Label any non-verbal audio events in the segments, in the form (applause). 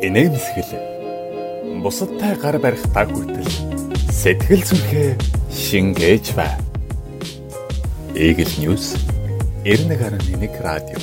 инээмсэглэл бусадтай гар барих даг хүртэл сэтгэл зүрхээ шингээж бай. Eagle News 91.1 радио.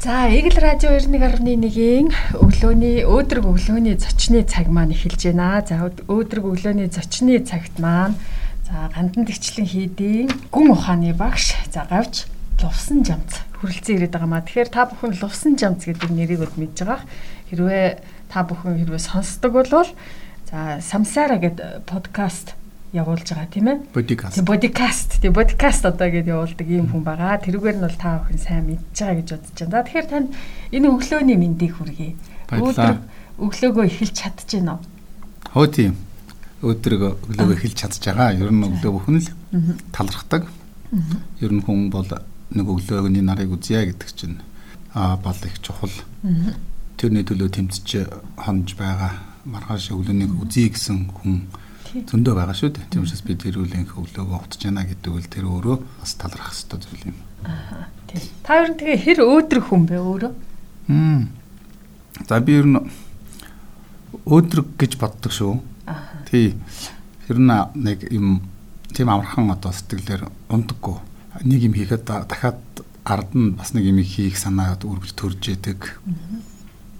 За, Eagle радио 91.1-ийн өглөөний өөдрөг өглөөний зочны цаг маань эхэлж байна. За, өөдрөг өглөөний зочны цагт маань за гандан тгчлэн хийдийн гүн ухааны багш за гавж лувсан жамц хүрэлцэн ирээд байгаа маа. Тэгэхээр та бүхэн лувсан жамц гэдэг нэрийг бол мэдж байгаа. Хэрвээ та бүхэн хэрвээ сонсдог бол за самсара гэдэг подкаст явуулж байгаа тийм ээ. Бодикаст. Бодикаст. Тийм бодикаст одоо гэдээ явуулдаг ийм хүн байгаа. Тэрүүгээр нь бол та бүхэн сайн мэдж байгаа гэж бодож байна. Тэгэхээр танд энэ өглөөний мэндийг хүргэе. Баярлалаа. Өглөөгөө эхэлж чадчихэв нь. Хөө тийм. Өдрөг өглөөгөө эхэлж чадж байгаа. Ер нь өглөө бүхэн л талархдаг. Ер нь хүн бол нэг өглөөний нарыг үзье гэдэг чинь аа бол их чухал. Тэрний төлөө тэмцэж хонж байгаа маргааш өглөөнийг үзье гэсэн хүн зөндөө байгаа шүү дээ. Тийм учраас би тэр үеийнх өглөөгөө утж яана гэдэг үл тэр өөрөө бас талархах хэрэгтэй зүйл юм. Аа тийм. Та ер нь тэгээ хэр өөдрөг хүн бэ өөрөө? Мм. За би ер нь өөдрөг гэж боддог шүү. Аа. Тий. Тэр нь нэг юм тийм амархан одоо сэтгэлээр ундаггүй. Нэг юм хийхэд дахиад ард нь бас нэг юм хийх санаа үргэлж төрж идэг.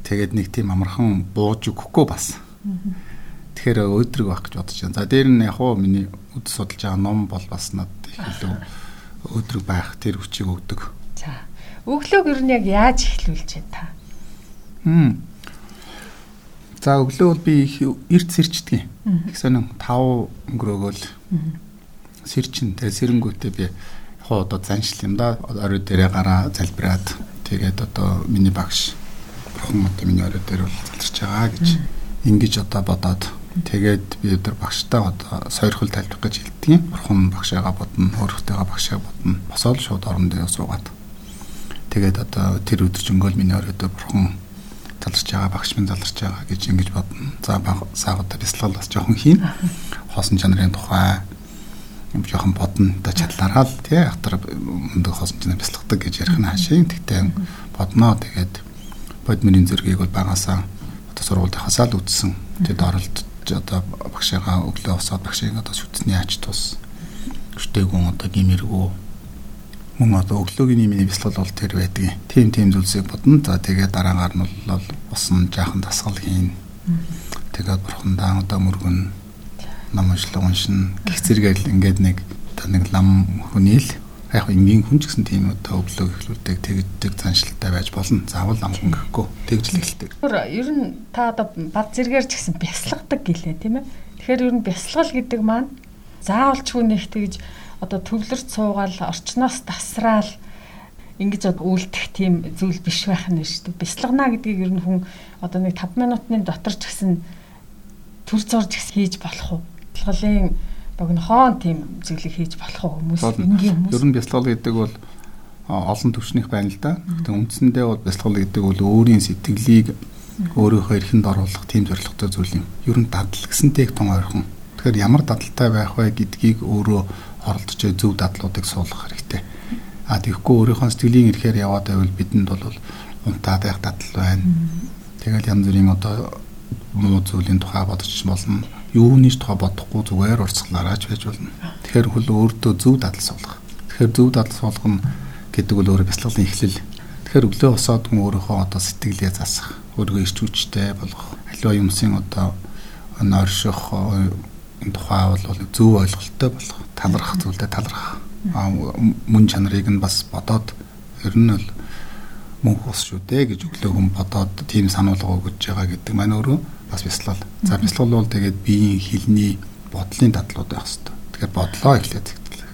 Тэгээд нэг тийм амархан бууж өгөхгүй бас. Тэгэхээр өөдрөг байх гэж бодож байна. За дээр нь яг хуу миний үд судалж байгаа ном бол бас надад их илүү өөдрөг байх тэр хүчийг өгдөг. За. Өглөөг ер нь яг яаж эхлүүлж байна та? Хм. За өглөө бол би их эрт сэрчдэг. Их сонин 5 өнгөрөөгөл сэрчин. Тэгээ сэрэнгүүтээ би хоо одоо заншил юм да. Орой дээрээ гараа залбираад тэгээд одоо миний багш бурхан одоо миний орой дээр бол заларч байгаа гэж ингэж одоо бодоод тэгээд би өдөр багштай одоо сойрхол тайлбар гэж хэлдэг. Бурхан багшаагаа бодно, өөрөхтэйгээ багшаа бодно. Босоод шууд орон дээр суугаад. Тэгээд одоо тэр өдөржингөөл миний орой дээр бурхан заларч байгаа багш минь заларч байгаа гэж ингэж бодно. За саагуудаа бясалгал бас жоохон хийн. (laughs) Хоосон чанарын тухай юм жоохон бодно. Одоо чадлаараа л тий ахтар өндөг хоосон чанар бясалгадаг гэж ярих нь хаашийн. Тэгтээ бодноо тэгээд бодмын зэргийг бол багасаа одоо сургуулийнхаасаа л үтсэн. Тэд оролдож одоо багшаагаа өглөө усаад багшийг одоо шүтсний ач тус. Шүтээгүн одоо гимэргүү мөн одоо өглөөгийн миний бясалгал бол тэр байдаг. Тим тим зүйлсийг бодно. За тэгээд дараагаар нь бол усан жаахан дасгал хийн. Тэгээд бурхандаа одоо мөргөн ном уншлаг уншин гих зэрэгэл ингээд нэг одоо нэг лам хүнийл яг энгийн хүн ч гэсэн тийм одоо өглөө эхлүүлдэг тэгдэг заншилтай байж болно. Заавал ам хүн гэхгүй тэгж л эхэлдэг. Ер нь та одоо бад зэрэгээр ч гэсэн бясалгадаг гэлээ тийм ээ. Тэгэхээр ер нь бясалгал гэдэг маань заавалчгүй нэг тэгж одоо төвлөрч суугаал орчноос тасраал ингэж үйлдэх тийм зүйл биш байх нь шүү дээ. Бясалгана гэдгийг ер нь хүн одоо нэг 5 минутын дотор ч гэсэн төр зорж хийж болох уу? Бясалгалын богинохон тийм зүйлийг хийж болох хүмүүс энгийн хүмүүс. Ер нь бясалгал гэдэг бол олон төвчнийх байна л да. Тэгвэл үндсэндээ бол бясалгал гэдэг бол өөрийн сэтгэлийг өөрийнхөө эрхэнд оруулах тийм зорилготой зүйл юм. Ер нь дадал гэсэнтэйг тун ойрхон. Тэгэхээр ямар дадалтай байх вэ гэдгийг өөрөө оролдож зөв дадлуудыг суулгах хэрэгтэй. А тэгэхгүй өөрийнхөө сэтгэлийн эрхээр яваад байвал бидэнд бол унтаад байх дадал байна. Тэгэл янз бүрийн одоо муу зүйлийн тухай бодож болно. Юунийч тухай бодохгүй зүгээр урсгалаараач байж болно. Тэгэхээр хөл өөртөө зөв дадал суулгах. Тэгэхээр зөв дадал суулгах гэдэг бол өөрөө бясалгалын эхлэл. Тэгэхээр өглөө босоод хүн өөрийнхөө одоо сэтгэлээ засах, өөрийгөө ирч хүчтэй болгох, аливаа юмсын одоо нойрших тухай бол зөв ойлголттой болох, талархах зүйлдээ талархах. Мөн чанарыг нь бас бодоод ер нь бол мөнх ус шүү дээ гэж өглөө хүн бодоод тийм сануулга өгөж байгаа гэдэг маань өөрөө бас бясалгал. За бясалгал бол тэгээд биеийн хилний бодлын дадлууд байх хэрэгтэй. Тэгэхээр бодлоо эхлээд зэгтлэх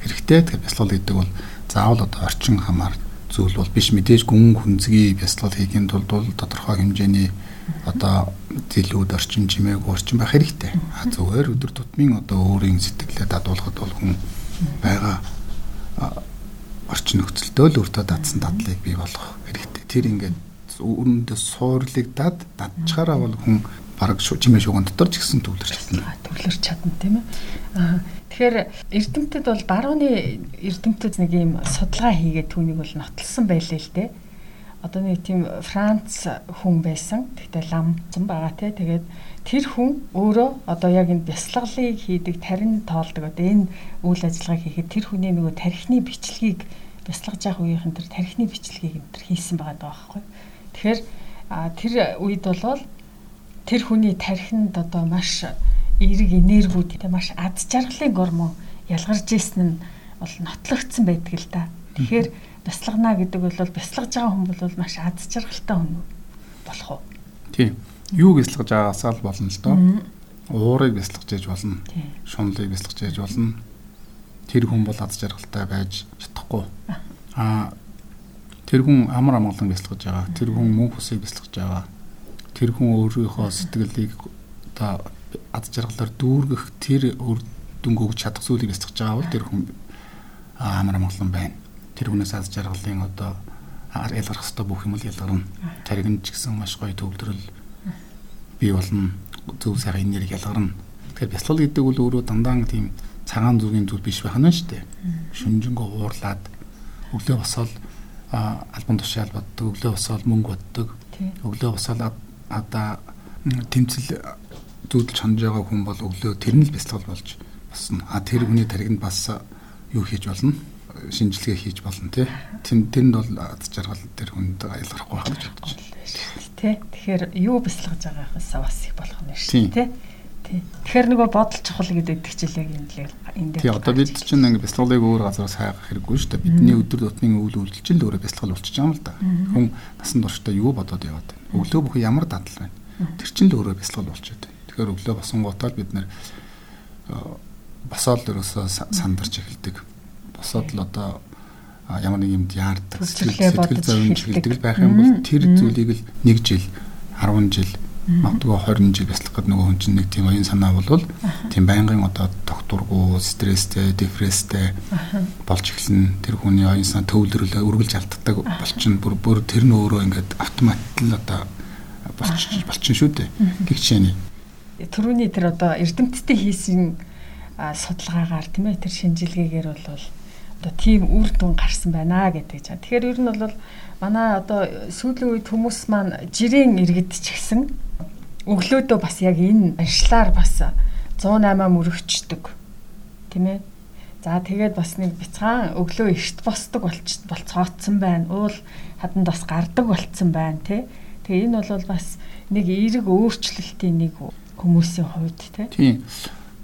хэрэгтэй. Тэгэхээр бясалгал гэдэг бол заавал одоо орчин хамаар зүйл бол биш мэдээж гүн хүнзгий бясалгал хийхин тулд бол тодорхой хэмжээний одоо зэлүүд орчин чимээг орчин байх хэрэгтэй. А зүгээр өдөр тутмын одоо өөрийн сэтгэлээ дадуулахад бол хүн байгаа орчин нөхцөлдөө л өөртөө дадсан дадлыг бий болгох хэрэгтэй. Тэр ингээд үүндээ суурлыг дад дадчаараа бол хүн бараг чимээ шуган дотор ч гэсэн төвлөрч чадна. Төвлөрч чадна тийм ээ. Аа тэгэхээр эрдэмтэд бол барууны эрдэмтэд нэг юм судалгаа хийгээд түүнийг бол нотлсон байлээ л дээ. одоо нэг тийм Франц хүн байсан. Тэгтээ ламцсан байгаа те. Тэгээд тэр хүн өөрөө одоо яг энэ бясалгалыг хийдэг, тарин тоолдог одоо энэ үйл ажиллагааг хийхэд тэр хүний нөгөө тархины бичлэгийг бясалгаж явах үеийнхэн тэр тархины бичлэгийг энэ төр хийсэн байгаа даа байхгүй. Тэгэхээр тэр үед болвол тэр хүний тархинд одоо маш эерэг энергиуд те маш ад жаргалын гормон ялгарч исэн нь бол нотлогдсон байдаг л да. Тэгэхээр бясалгана гэдэг бол бясалгаж байгаа хүн бол маш аз жаргалтай хүн болох уу? Тийм. Юу бясалгаж байгааасаа л болно л доо. Уурыг бясалгаж яж болно. Шунлыг бясалгаж яж болно. Тэр хүн бол аз жаргалтай байж чадахгүй. Аа тэр хүн амар амгалан бясалгаж байгаа. Тэр хүн мөнх усыг бясалгаж байгаа. Тэр хүн өөрийнхөө сэтгэлийг одоо аз жаргалаар дүүргэх тэр үр дүнг өгч чадах зүйлийг бясалгаж байгаа бол тэр хүн амар амгалан байна тэр хүнээс аз жаргалын одоо ялгарх хэвээр бүх юм л ялгарна. Таригн ч гэсэн маш гоё төвлөрөл бий болно. Зөв сайхан энерги ялгарна. Тэгэхээр бясалгал гэдэг бол өөрөө дандаа тийм цагаан зүгийн зүйл биш байх нь шүү дээ. Шүнжэнгөө уурлаад өглөө босоод альбан тушаал боддог, өглөө босоод мөнгө боддог. Өглөө босоод одоо тэмцэл зүүдэлж хонж байгаа хүн бол өглөө тэр нь л бясалгал болж басна. А тэр хүний таригнд бас юу хийж болно? шинжилгээ хийж болно тий. Тэн тэнд бол аз жаргал тэр хүнд аялгахгүй байх гэж бодож байна. Тий. Тэгэхээр юу бясалгаж байгаагаас бас их болох нь шүү дээ тий. Тэгэхээр нөгөө бодол чухал гэдэг яг энэ л энэ дээр. Тий одоо бид чинь ингээ бясалгалыг өөр газараас хайгах хэрэггүй шүү дээ. Бидний өдөр тутмын үйл үйлдэл өөрөө бясалгал болчихж байгаа юм л да. Хүн насан туршдаа юу бодоод яваад байна. Өглөө бүхэн ямар дадал байна. Тэр чинь л өөрөө бясалгал болчиход байна. Тэгэхээр өглөө босон гутаад бид нэр босоод ерөөсөө сандарч эхэлдэг босоод л одоо ямар нэг юмд яардаг сэтгэл зовж эхэлдэг байх юм бол тэр зүйлийг л 1 жил 10 жил магадгүй 20 жил бяцлах гэдэг нөгөө хүн чинь нэг тийм оюун санаа болвол тийм байнгын одоо докторгуу стресстэй депресстэй болж эхэлнэ тэр хүний оюун санаа төвлөрөл үргэлж алддаг болчин бүр бүр тэр нь өөрөө ингээд автомат л одоо болчих болчин шүү дээ. Гих жишээний. Төрөний тэр одоо эрдэмтдтэй хийсэн судалгаагаар тийм ээ тэр шинжилгээгээр бол одоо тийм үр дүн гарсан байна гэдэг чам. Тэгэхээр ер нь бол манай одоо сүүлийн үед хүмүүс маань жирийн иргэд ч гэсэн өглөөдөө бас яг энэ аншлаар бас 108 мөрөгчдөг. Тийм ээ. За тэгээд бас нэг бяцхан өглөө эрт босдог болч болцооцсон байна. Уул хаданд бас гардаг болцсон байна тий. Тэгээ энэ бол бас нэг эерэг өөрчлөлтийн нэг хүмүүсийн хувьд тий. Тийм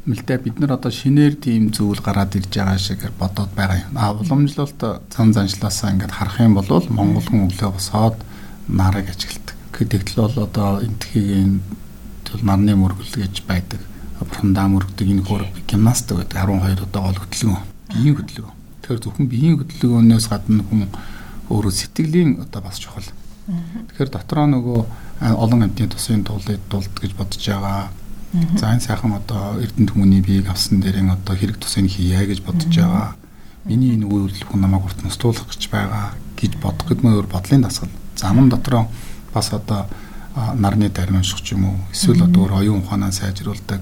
мэлдэ бид нар одоо шинээр тийм зүйл гараад ирж байгаа шиг бодоод байгаа юм. А уламжлалт зан заншлаасаа ингээд харах юм бол Монгол хүн өглөө босоод нарыг ажигладаг. Гэдэгтэл бол одоо энтхийн төл нарны мөргөл гэж байдаг. Бурандаа мөргөдөг энэ хөр гимнастик гэдэг 12 удаа гол хөдөлгөөн. Биеийн хөдөлгөөн. Тэгэхээр зөвхөн биеийн хөдөлгөөнөөс гадна хүн өөрөө сэтгэлийн одоо бас чухал. Тэгэхээр дотроо нөгөө олон амтны тусын тулд дулд гэж бодож байгаа За энэ сайхан одоо Эрдэнэ хүмүүний биеийг авсан дээрээ одоо хэрэг тусыг хийе гэж бодож байгаа. Миний энэ үйлдэл хүн намайг урт нустуулах гэж байгаа гэж бодох гэдмээр бодлын дасгал. Заман дотроо бас одоо нарны тарин унших юм уу? Эсвэл одоо өөр оюун ухаанаа сайжруулдаг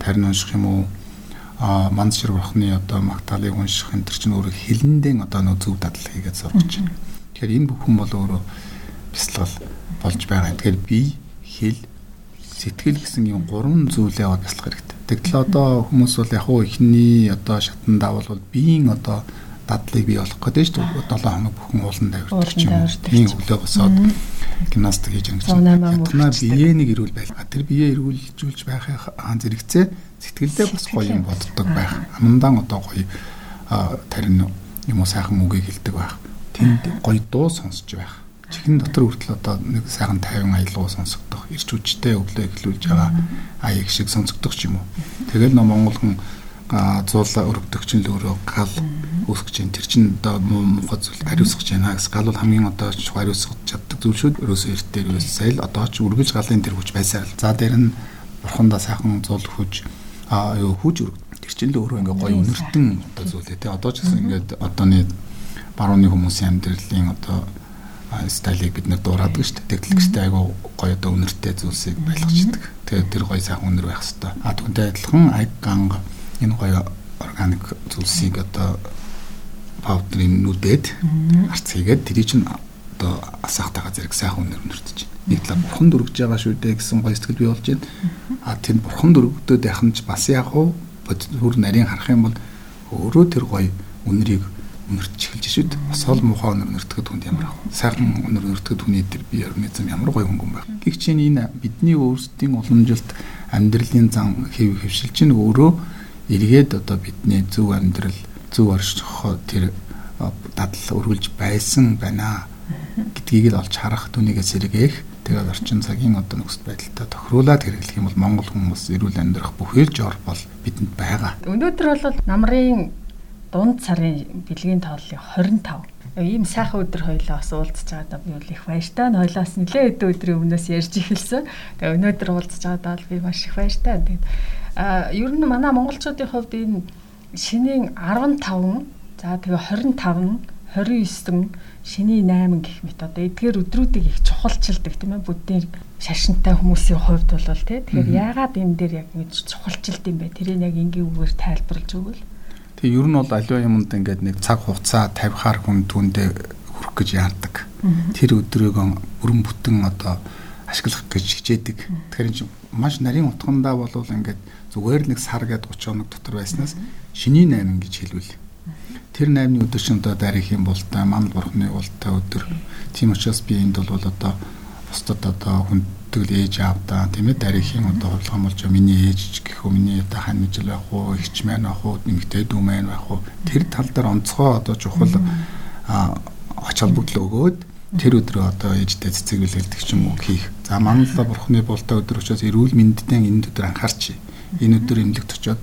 тарин унших юм уу? а манд ширвахны одоо магтаалыг унших энэ төр чинь өөрөө хилэндээ одоо нөө зөв дадал хийгээд сургаж байна. Тэгэхээр энэ бүхэн бол өөрөө бясалгал болж байгаа. Тэгэхээр бие, хэл, сэтгэл гэсэн юм гурван зүйлээ бяцлах хэрэгтэй. Тэгтэл одоо хүмүүс бол яг уу ихний одоо шатанд авал биеийн одоо дадлыг бий болох гэдэг шүү дээ. 7 хоног бүхэн уулан давирдаг ч юм уу. Тийм өглөө босоод гимнастик хийж юм. Ятнаа биеэнийг ирүүл байл. Тэр биеэ ирүүлжүүлж байхын зэрэгцээ сэтгэлдээ бас гоё юм боддог байх. Амандан одоо гоё тарин юм уу сайхан үгийг хэлдэг байх. Тэнд гоё дуу сонсож байх чихэн дотор хүртэл одоо нэг сайхан 50 аялал сонсогдох, ирч хүчтэй өглөө эхлүүлж байгаа аяг шиг сонсогдох юм уу. Тэгэл нөө Монгол хүн зуулаа өргөдөгч нь л өөрөө гал үүсгэж байна. Тэр чинь одоо муухай зүйл хариуцах гэж байна. Гал бол хамгийн одоо хариуцах чаддаг зүйл шүү. Ерөөсөө эрт дээр байсан л одоо ч үргэлж галын тэр хүч байсаар л. За дээр нь бурхандаа сайхан зуул хүч а юу хүч өргөд. Тэр чинь л өөрөө ингээ гоё үнэртэн одоо зүйлээ тий. Одоо ч гэсэн ингээд одооны барууны хүмүүсийн амьдралын одоо стайлыг бид нэр дуурайдаг шүү дээ. Техникчтэй айгу гоё одоо үнэртэй зүйлсийг байлгачдаг. Тэгээд тэр гоё сайхан үнэр байх хэвээр. А түүнтэй адилхан аг ганг энэ гоё органик зүйлсийг одоо паудрын нүдэд арц хийгээд тэрий чинь одоо асаахтайгаа зэрэг сайхан үнээр өнөртөж байна. Нэг талаар бурхан дүргэж байгаа шүү дээ гэсэн гоё сэтгэл бий болж байна. А тэр бурхан нь ч бас яг уу бүр нарийн харах юм бол өөрөө тэр гоё үнэрийг өнөртж эхэлж шүү дээ. Бас ол муухай өнөр өнөртгöd хүнд ямар ах. Сайхан өнөр өнөртгöd хүний тэр бие организм ямар гоё хөнгөн байх. Чинь энэ бидний өөрсдийн уламжилт амьдралын зан хэв хөвшил чинь өөрөө эргээд одоо бидний зөв амьдрал зөв оршихоо тэр дадал өргөлж байсан байна гэдгийг л олж харах түүнийгээ сэргээх тэгээд орчин цагийн одоо нөхцөл байдалтай тохируулаад хэрэглэх юм бол Монгол хүмүүс эрүүл амьдрах бүхэл жор бол бидэнд байгаа. Өнөөдөр бол намрын дунд сарын бэлгийн тооллыг 25 ийм сайхан өдөр хоёлоо бас уулзж байгаадаа би бол их баяртай. Хойлоос нэлээд өдөр өдрийн өмнөөс ярьж эхэлсэн. Тэгээ өнөөдөр уулзж байгаадаа би маш их баяртай. Тэгээд а ер нь манай монголчуудын хувьд энэ шинийн 15 за тэгээ 25 29 шний 8 гэх мэт одоо эдгээр өдрүүдийг их чухалчилдаг тийм ээ буддийн шашинтай хүмүүсийн хувьд бол тий Тэгэхээр яагаад энэ дээр яг ингэж чухалчилд юм бэ? Тэрийг яг энгийн үгээр тайлбарлаж өгвөл. Тэгээ ер нь бол аливаа юмд ингээд нэг цаг хугацаа тавихаар хүн түүндээ хүрэх гэж яадаг. Тэр өдрийг бүрэн бүтэн одоо ашиглах гэж хичээдэг. Тэгэхээр энэ маш нарийн утгандаа бол ингээд зүгээр л нэг сар гээд 30 хоног дотор байснаас шиний 8 гэж хэлвэл. Тэр 8-ны өдөр чинь одоо дарих юм бол та мамал бурхны ултай өдөр. Тийм учраас би энд бол одоо бусдад одоо хүн тэгэл ээж аавдаа тийм ээ дарихын одоо хувилгаан болж миний ээж гэх үү миний одоо хан мижил байх уу ихч маань байх уу нэмэгтэй дүү маань байх уу. Тэр тал дээр онцгой одоо чухал ач холбогдол өгөөд тэр өдрөө одоо ээжтэй цэцэглэлдэг ч юм уу хийх. За манлаа бурхны болтой өдөр учраас эрүүл мэндэд энэ өдөр анхаарч энэ өдөр эмнэлэгт очиод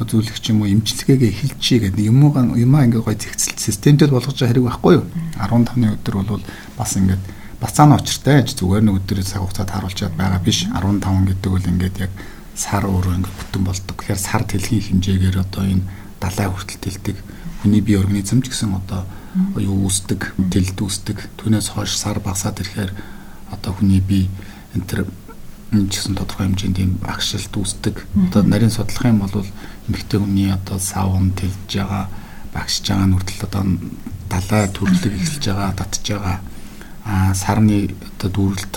зүйлэх ч юм уу эмчилгээгээ эхэлчихье гэдэг юмгаа юмаа ингээд гой зэгцэл системтэй болгож хэрэг байхгүй юу 15-ны өдөр бол бас ингээд бацааны очиртай зүгээр нэг өдрөө цаг хугацаа тааруулчаад байгаа биш 15 гэдэг үл ингээд яг сар өөрөө ингээд бүтэн болдог. Тэгэхээр сар тэлхийн хэмжээгээр одоо энэ далай хүртэл тэлдэг хүний бие организм ч гэсэн одоо юу үүсдэг, тэлд үүсдэг. Түүнээс хойш сар багасаад ирэхээр одоо хүний бие энэ ч гэсэн тодорхой хэмжээнд ийм агшилт үүсдэг. Одоо нарийн судлах юм бол эмэгтэй хүний одоо савн тэлж байгаа, багшж байгаа нүртэл одоо далай төрлөг эхэлж байгаа, татж байгаа а сарны одоо дүүрэлт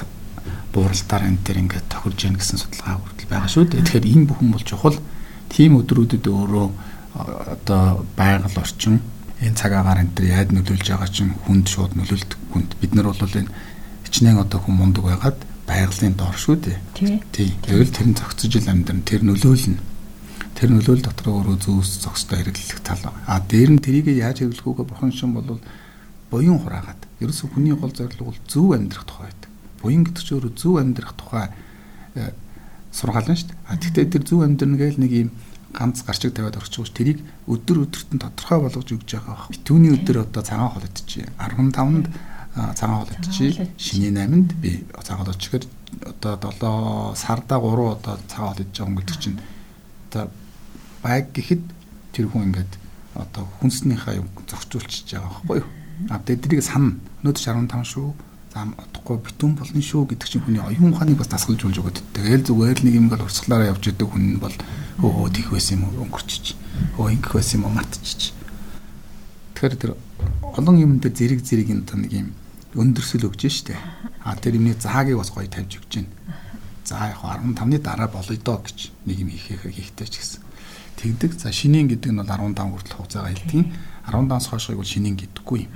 бууралтаар энэ төр ингээд тохирж яах гэсэн судалгаа хүртэл байгаа шүү дээ. Тэгэхээр энэ бүхэн бол чухал тийм өдрүүдэд өөрөө одоо байгаль орчин энэ цаг агаар энэ төр яад нөлөөлж байгаа чинь хүнд шууд нөлөөлдөг хүнд бид нар бол энэ хичнээн одоо хүн мундаг байгаад байгалийн доор шүү дээ. Тий. Тэгвэл тэр нь зохицож ил амьдран тэр нөлөөлнө. Тэр нөлөөл дотор өөрөө зөвс зохистой хэрэглэх тал. А дээр нь тэрийг яаж хэрэглэх үгээ бурхан шин бол буян хураагаад ерөөсө хүний гол зорилго бол зөв амьдрах тухай байдаг. Буян гэдэг чинь өөрөө зөв амьдрах тухай э, сургаална шүү дээ. А тэгтээ тэр зөв амьдрна гээл нэг юм ганц гарчиг тавиад орчих ш тэрийг өдөр өдөрт нь тодорхой болгож өгч байгаа. Түүний өдөр одоо цагаан хол идчихье. 15-нд цагаан идчихье. Шиний 8-нд би цагаан хол ичихэр одоо 7 сарда 3 одоо цагаан хол идэж байгаа юм гэдэг чинь одоо байг гэхэд тэр хүн ингээд одоо хүнснийхаа юм зохицуулчихж байгаа байхгүй юу? А тэднийг сана өнөөдөр 15 шүү. За утгагүй битүүн болно шүү гэдэг чинь хүний оюун ухааныг бас дасгалж болж өгöd. Тэгэл зүгээр л нэг юм гал урсгалаараа явж идэг хүн бол өө тийх байсан юм өнгөрчиж. Өө ингэх байсан юм мартчих. Тэгэхээр тэр олон юм дээр зэрэг зэрэг энэ нэг юм өндөрсөл өгч штэ. А тэр юмний заагийг бас гоё тавьж өгч байна. За яг 15-ны дараа болъё доо гэж нэг юм хийхээ хийхтэй ч гэсэн. Тэгдэг. За шинийн гэдэг нь бол 15 хүртэл хугацаагаа хэлдэг. 15-аас хойшгийг бол шинийн гэдэггүй юм.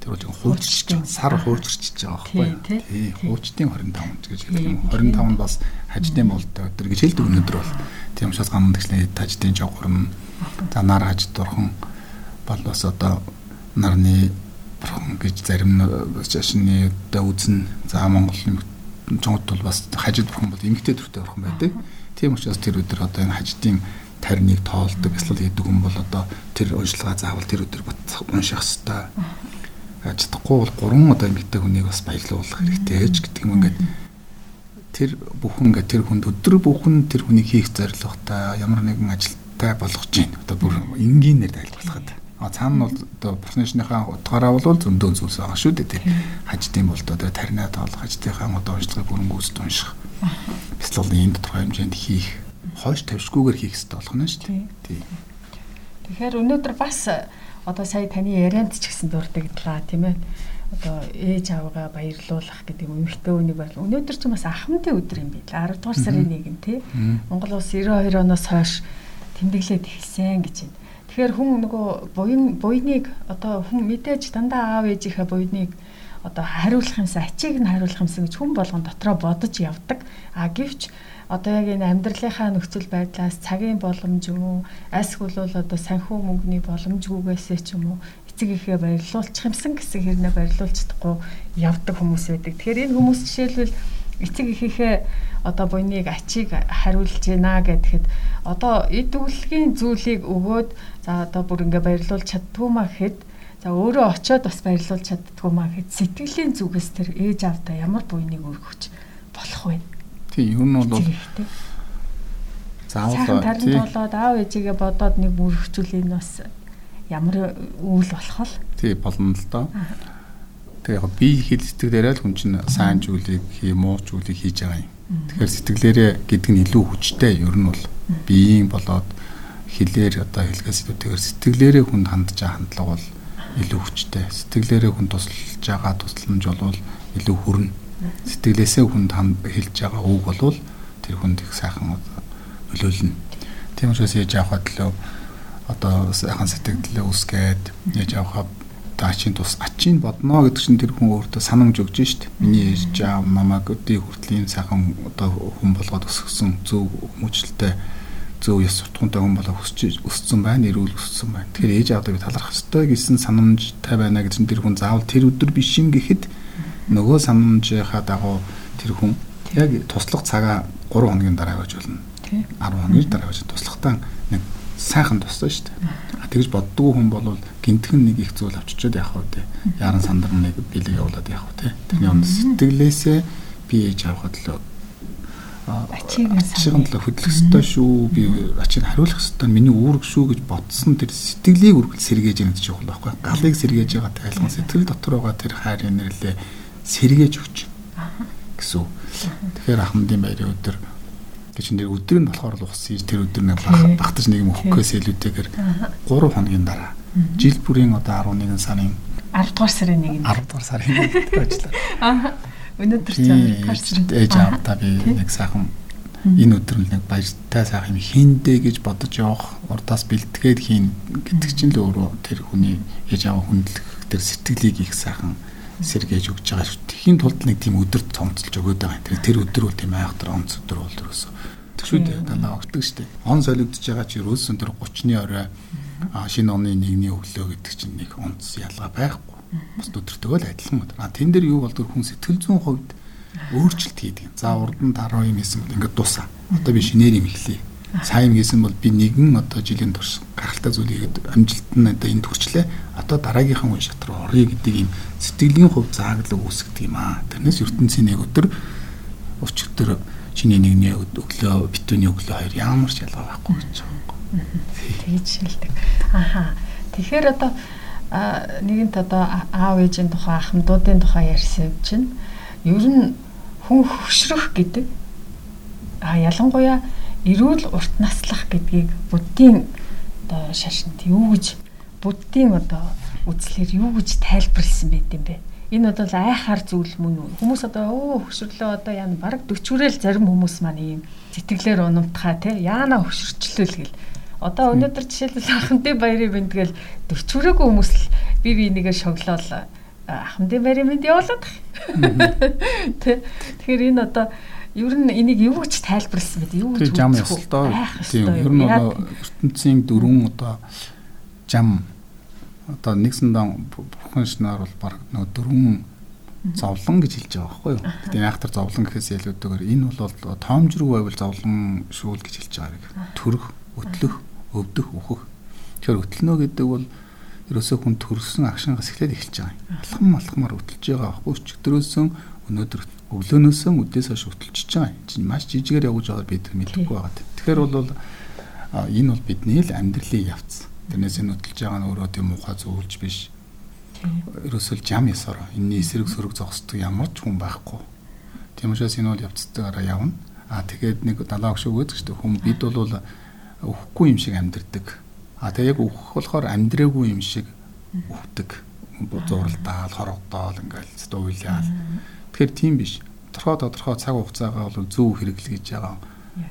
Тэр бол хуучирч сар хуучирч байгаа байхгүй юу? Тий. Хуучтын 25 гэж хэлэх юм. 25 нь бас хаждын болтой өдөр гэж хэлдэг өнөөдөр бол. Тийм учраас гандан тэгснэ таждын жавхарн за нар хаж дурхан бол бас одоо нарны бурхан гэж зарим шашны одоо үзнэ. За Монгол жонгод бол бас хажид бурхан бол эмгтэй төртэй бурхан байдаг. Тийм учраас тэр өдөр одоо энэ хаждын тариныг тоолдог эсвэл хийдэг хүн бол одоо тэр уншилгаа заавал тэр өдөр бат унших хэвээр чадахгүй бол гурван одоо эмэгтэй хүнийг бас баярлуулах хэрэгтэй ч гэдэг юм ингээд тэр бүхэн ингээд тэр хүнд өдөр бүхэн тэр хүнийг хийх зорилготой ямар нэгэн ажилтай болгож гин одоо бүр энгийнээр тайлбарлахад а цаана бол одоо профессионалынхаа утгаараа бол зөндөө зүйлс байгаа шүү дээ тэр хаждын бол одоо таринаа тоолох хаждынхаа одоо уншлагыг бүрэнгүүст унших эсвэл энэ тодорхой хэмжээнд хийх хойш тавьшгүйгээр хийх хэрэгтэй болох нь шүү дээ. Тий. Тэгэхээр өнөөдөр бас одоо сая таны ярианд ч гэсэн дурдагдлаа тийм ээ. одоо ээж аваагаа баярлуулах гэдэг эмэгтэй үнийг баяр. Өнөөдөр ч бас ахмадын өдөр юм билээ. 10 дугаар сарын 1 тий. Монгол улс 92 оноос хойш тэмдэглээд эхэлсэн гэж байна. Тэгэхээр хүн нөгөө буян буйныг одоо хүн мэдээж дандаа аав ээжийнхээ буйныг одоо хариулах юмсан ачийг нь хариулах юмсан гэж хүн болгон дотроо бодож явдаг. А гэвч одоо яг энэ амьдралынхаа нөхцөл байдлаас цагийн боломж юм уу айсгүл бол одоо санхүү мөнгөний боломжгүйгээсээ ч юм уу эцэг ихээ баярлуулчих юмсан гэсэн хэрнээ баярлуулж чадахгүй явдаг хүмүүс байдаг. Тэгэхээр энэ хүмүүс жишээлбэл эцэг ихийнхээ одоо буйныг ачийг хариулж гинэ гэхэд одоо эд үлгийн зүйлийг өгөөд за одоо бүр ингээ баярлуулж чаддгүй маа гэхэд за өөрөө очиод бас баярлуулж чаддгүй маа гэхэд сэтгэлийн зүгээс тэр ээж аавда ямар буйныг өргөж болох вэ? Тийм нь бол заавал таранд болоод аав ээжигээ бодоод нэг мөрөгчүүл энэ бас ямар үйл болох вэ? Тий болно л доо. Тэгээ яг би хэл сэтгэлээрээ л хүн чинь сайн зүйлийг хий, муу зүйлийг хийж байгаа юм. Тэгэхээр сэтгэлээрээ гэдэг нь илүү хүчтэй ер нь бол биеийн болоод хэлээр одоо хэлгээс илүүтэйгээр сэтгэлээрээ хүнд хандж байгаа хандлага бол илүү хүчтэй. Сэтгэлээрээ хүн тусалж байгаа тусламж бол илүү хүрнэ сэтгэлээсээ хүнд хэлж байгаа үг болвол тэр хүнд их сайхан нөлөөлнө. Тийм учраас яаж явахад л одоо сайхан сэтгэлдээ үсгээд яаж явахаа даачийн тус ачийн бодно гэдэг чинь тэр хүн өөртөө санамж өгж штт. Миний ээж аав намайг өдий хүртэл ийм сайхан одоо хүн болгоод өсгсөн зөв хүмүүжлэлтэй зөв яс сутгунтай хүн болоо өсч өссөн байна, эрүүл өссөн байна. Тэгэхээр ээж аавдаа би талархах ёстой гэсэн санамжтай байна гэж тэр хүн заавал тэр өдөр биш юм гэхэд нөгөө санамжийнхаа дагуу тэр хүн яг туслах цагаа 3 хоногийн дараа байж болно. 10 хоногийн дараа байж туслахтаа нэг сайхан туссан шүү дээ. Тэгж боддгоо хүн бол гинтхэн нэг их зүйл авчичод явах үү те. Яран сандар нэг бэлэг явуулаад явах үү те. Тэрний өмнө сэтгэлээсээ би ээж авахд л ачиг л хөдлөх ёстой шүү. Би ачиг хариулах ёстой. Миний үүрэг шүү гэж бодсон тэр сэтгэлийг үргэлж сэргээж яах гэж байгаа байхгүй. Галыг сэргээж байгаа тайлхан сэтгэл дотор байгаа тэр хайр инэрлээ сэргээж өгч гэсэн. Тэгэхээр ахмадын баярын өдөр гэж нэр өдөр нь болохоор л ухсан тэр өдөр нэг багтаж нэг юм өгөхөөс илүүтэйгээр 3 хоногийн дараа. Жил бүрийн одоо 11 сарын 10 дугаар сарын 1-нд 10 дугаар сарын 1-нд ажиллаа. Аа. Өнөөдөр ч гарч ээж аавдаа би нэг сайхан энэ өдөр нэг баяртай сайхан юм хийндэ гэж бодож явах урдаас бэлтгээд хийн гэдэг чинь л өөрөө тэр хүний ээж аав хүндлэх тэр сэтгэлийг их сайхан сэргээж өгч байгаа шүү. Тэхийн тулд нэг тийм өдөр цомцолж өгöd байгаа. Тэр тэр өдөр бол тийм айхтар онц өдөр бол ерөөсөө. Тэгшүү дээ танаа огтдаг шүү дээ. Он солигдож байгаа чи ерөөсөн тэр 30-ны орой шинэ оны нэгний өглөө гэдэг чинь нэг онц ялгаа байхгүй. Бас өдөртөө л адилхан өдөр. А тэн дээр юу болдог хүн сэтгэл зүйн хувьд өөрчлөлт хийдэг. За урд нь 10 юм бол ингээд дусаа. Одоо би шинээр юм эхлэе сайн гэсэн бол би нэгэн одоо жилийн турш гаралтай зүйл хийгээд амжилт нь одоо энд хүрчлээ. Одоо дараагийнхаа үе шат руу орё гэдэг юм сэтгэлийн хувь зааглал үүсгдэг юм аа. Тэрнээс ертөнцийн нэг өдөр өчигдөр чиний нэгний өглөө битүүний өглөө хоёр ямар ч ялгаа байхгүй гэж байгаа юм. Тэгж шилдэг. Аха. Тэгэхээр одоо нэгэнт одоо аав ээжийн тухай ахмадуудын тухай ярьсан чинь ер нь хүн хөшрөх гэдэг а ялангуяа эрүүл урт наслах гэдгийг буддийн одоо шашинд юу гэж буддийн одоо үзлэр юу гэж тайлбарлсан байт юм бэ? Энэ бол айхаар зүйл мөн үү? Хүмүүс одоо өө хөшөрлөө одоо яа баг 40 хүрэл зарим хүмүүс маань ийм сэтгэлээр унамтхаа те яана хөшөрчлөл гэл. Одоо өнөөдөр жишээлбэл ахмадын баярын бэлтгэл 40 хүрээгүй хүмүүс л би би нэгэ шоглоол ахмадын баярын бэлт явуулаад. (laughs) Тэ тэгэхээр энэ одоо ер нь энийг юу гэж тайлбарласан бэ? Юу гэж жам ёслоо. Тийм ер нь одоо ертөнцийн дөрвөн одоо жам одоо нэгсэн дан бүхэн шинаар бол баг нөгөө дөрвөн зовлон гэж хэлж байгаа байхгүй юу. Тэгээд яахтар зовлон гэхээс илүүтэйгээр энэ бол тоомжруу байвал зовлон шүүл гэж хэлж байгаа. Төрөх, өтлөх, өвдөх, үхэх. Тэгэхээр өтлөнө гэдэг бол ерөөсөө хүн төрсөн агшингаас эхлээд эхэлж байгаа юм. Алхам алхмаар өтөлж байгаа байхгүй ч өдрөөсөн өнөөдөр өглөөнөөсөө өдөөс хойш хөтөлчихөж байгаа юм. Чинь маш жижигээр явж байгааг бид мэдэхгүй байгаа. Тэгэхээр бол энэ бол бидний л амьдралын явц. Тэрнээс энэ хөтөлж байгаа нь өөрөө тийм муухай зөвлөж биш. Ерөөсөө жам ясаар энэний эсрэг сөрөг зогсдог ямар ч хүн байхгүй. Тийм учраас энэ бол явцтайгаараа явна. Аа тэгээд нэг далаа өгшөө өгөөд ч хүн бид бол өхгүй юм шиг амьдэрдэг. Аа тэгээ яг өөх болохоор амьдраагүй юм шиг өвдөг зуралдаал, хорогдоол ингээл зөөвлөал. Тэгэхээр тийм биш. Тодорхой тодорхой цаг хугацаагаа бол зөв хэрэглэж байгаа.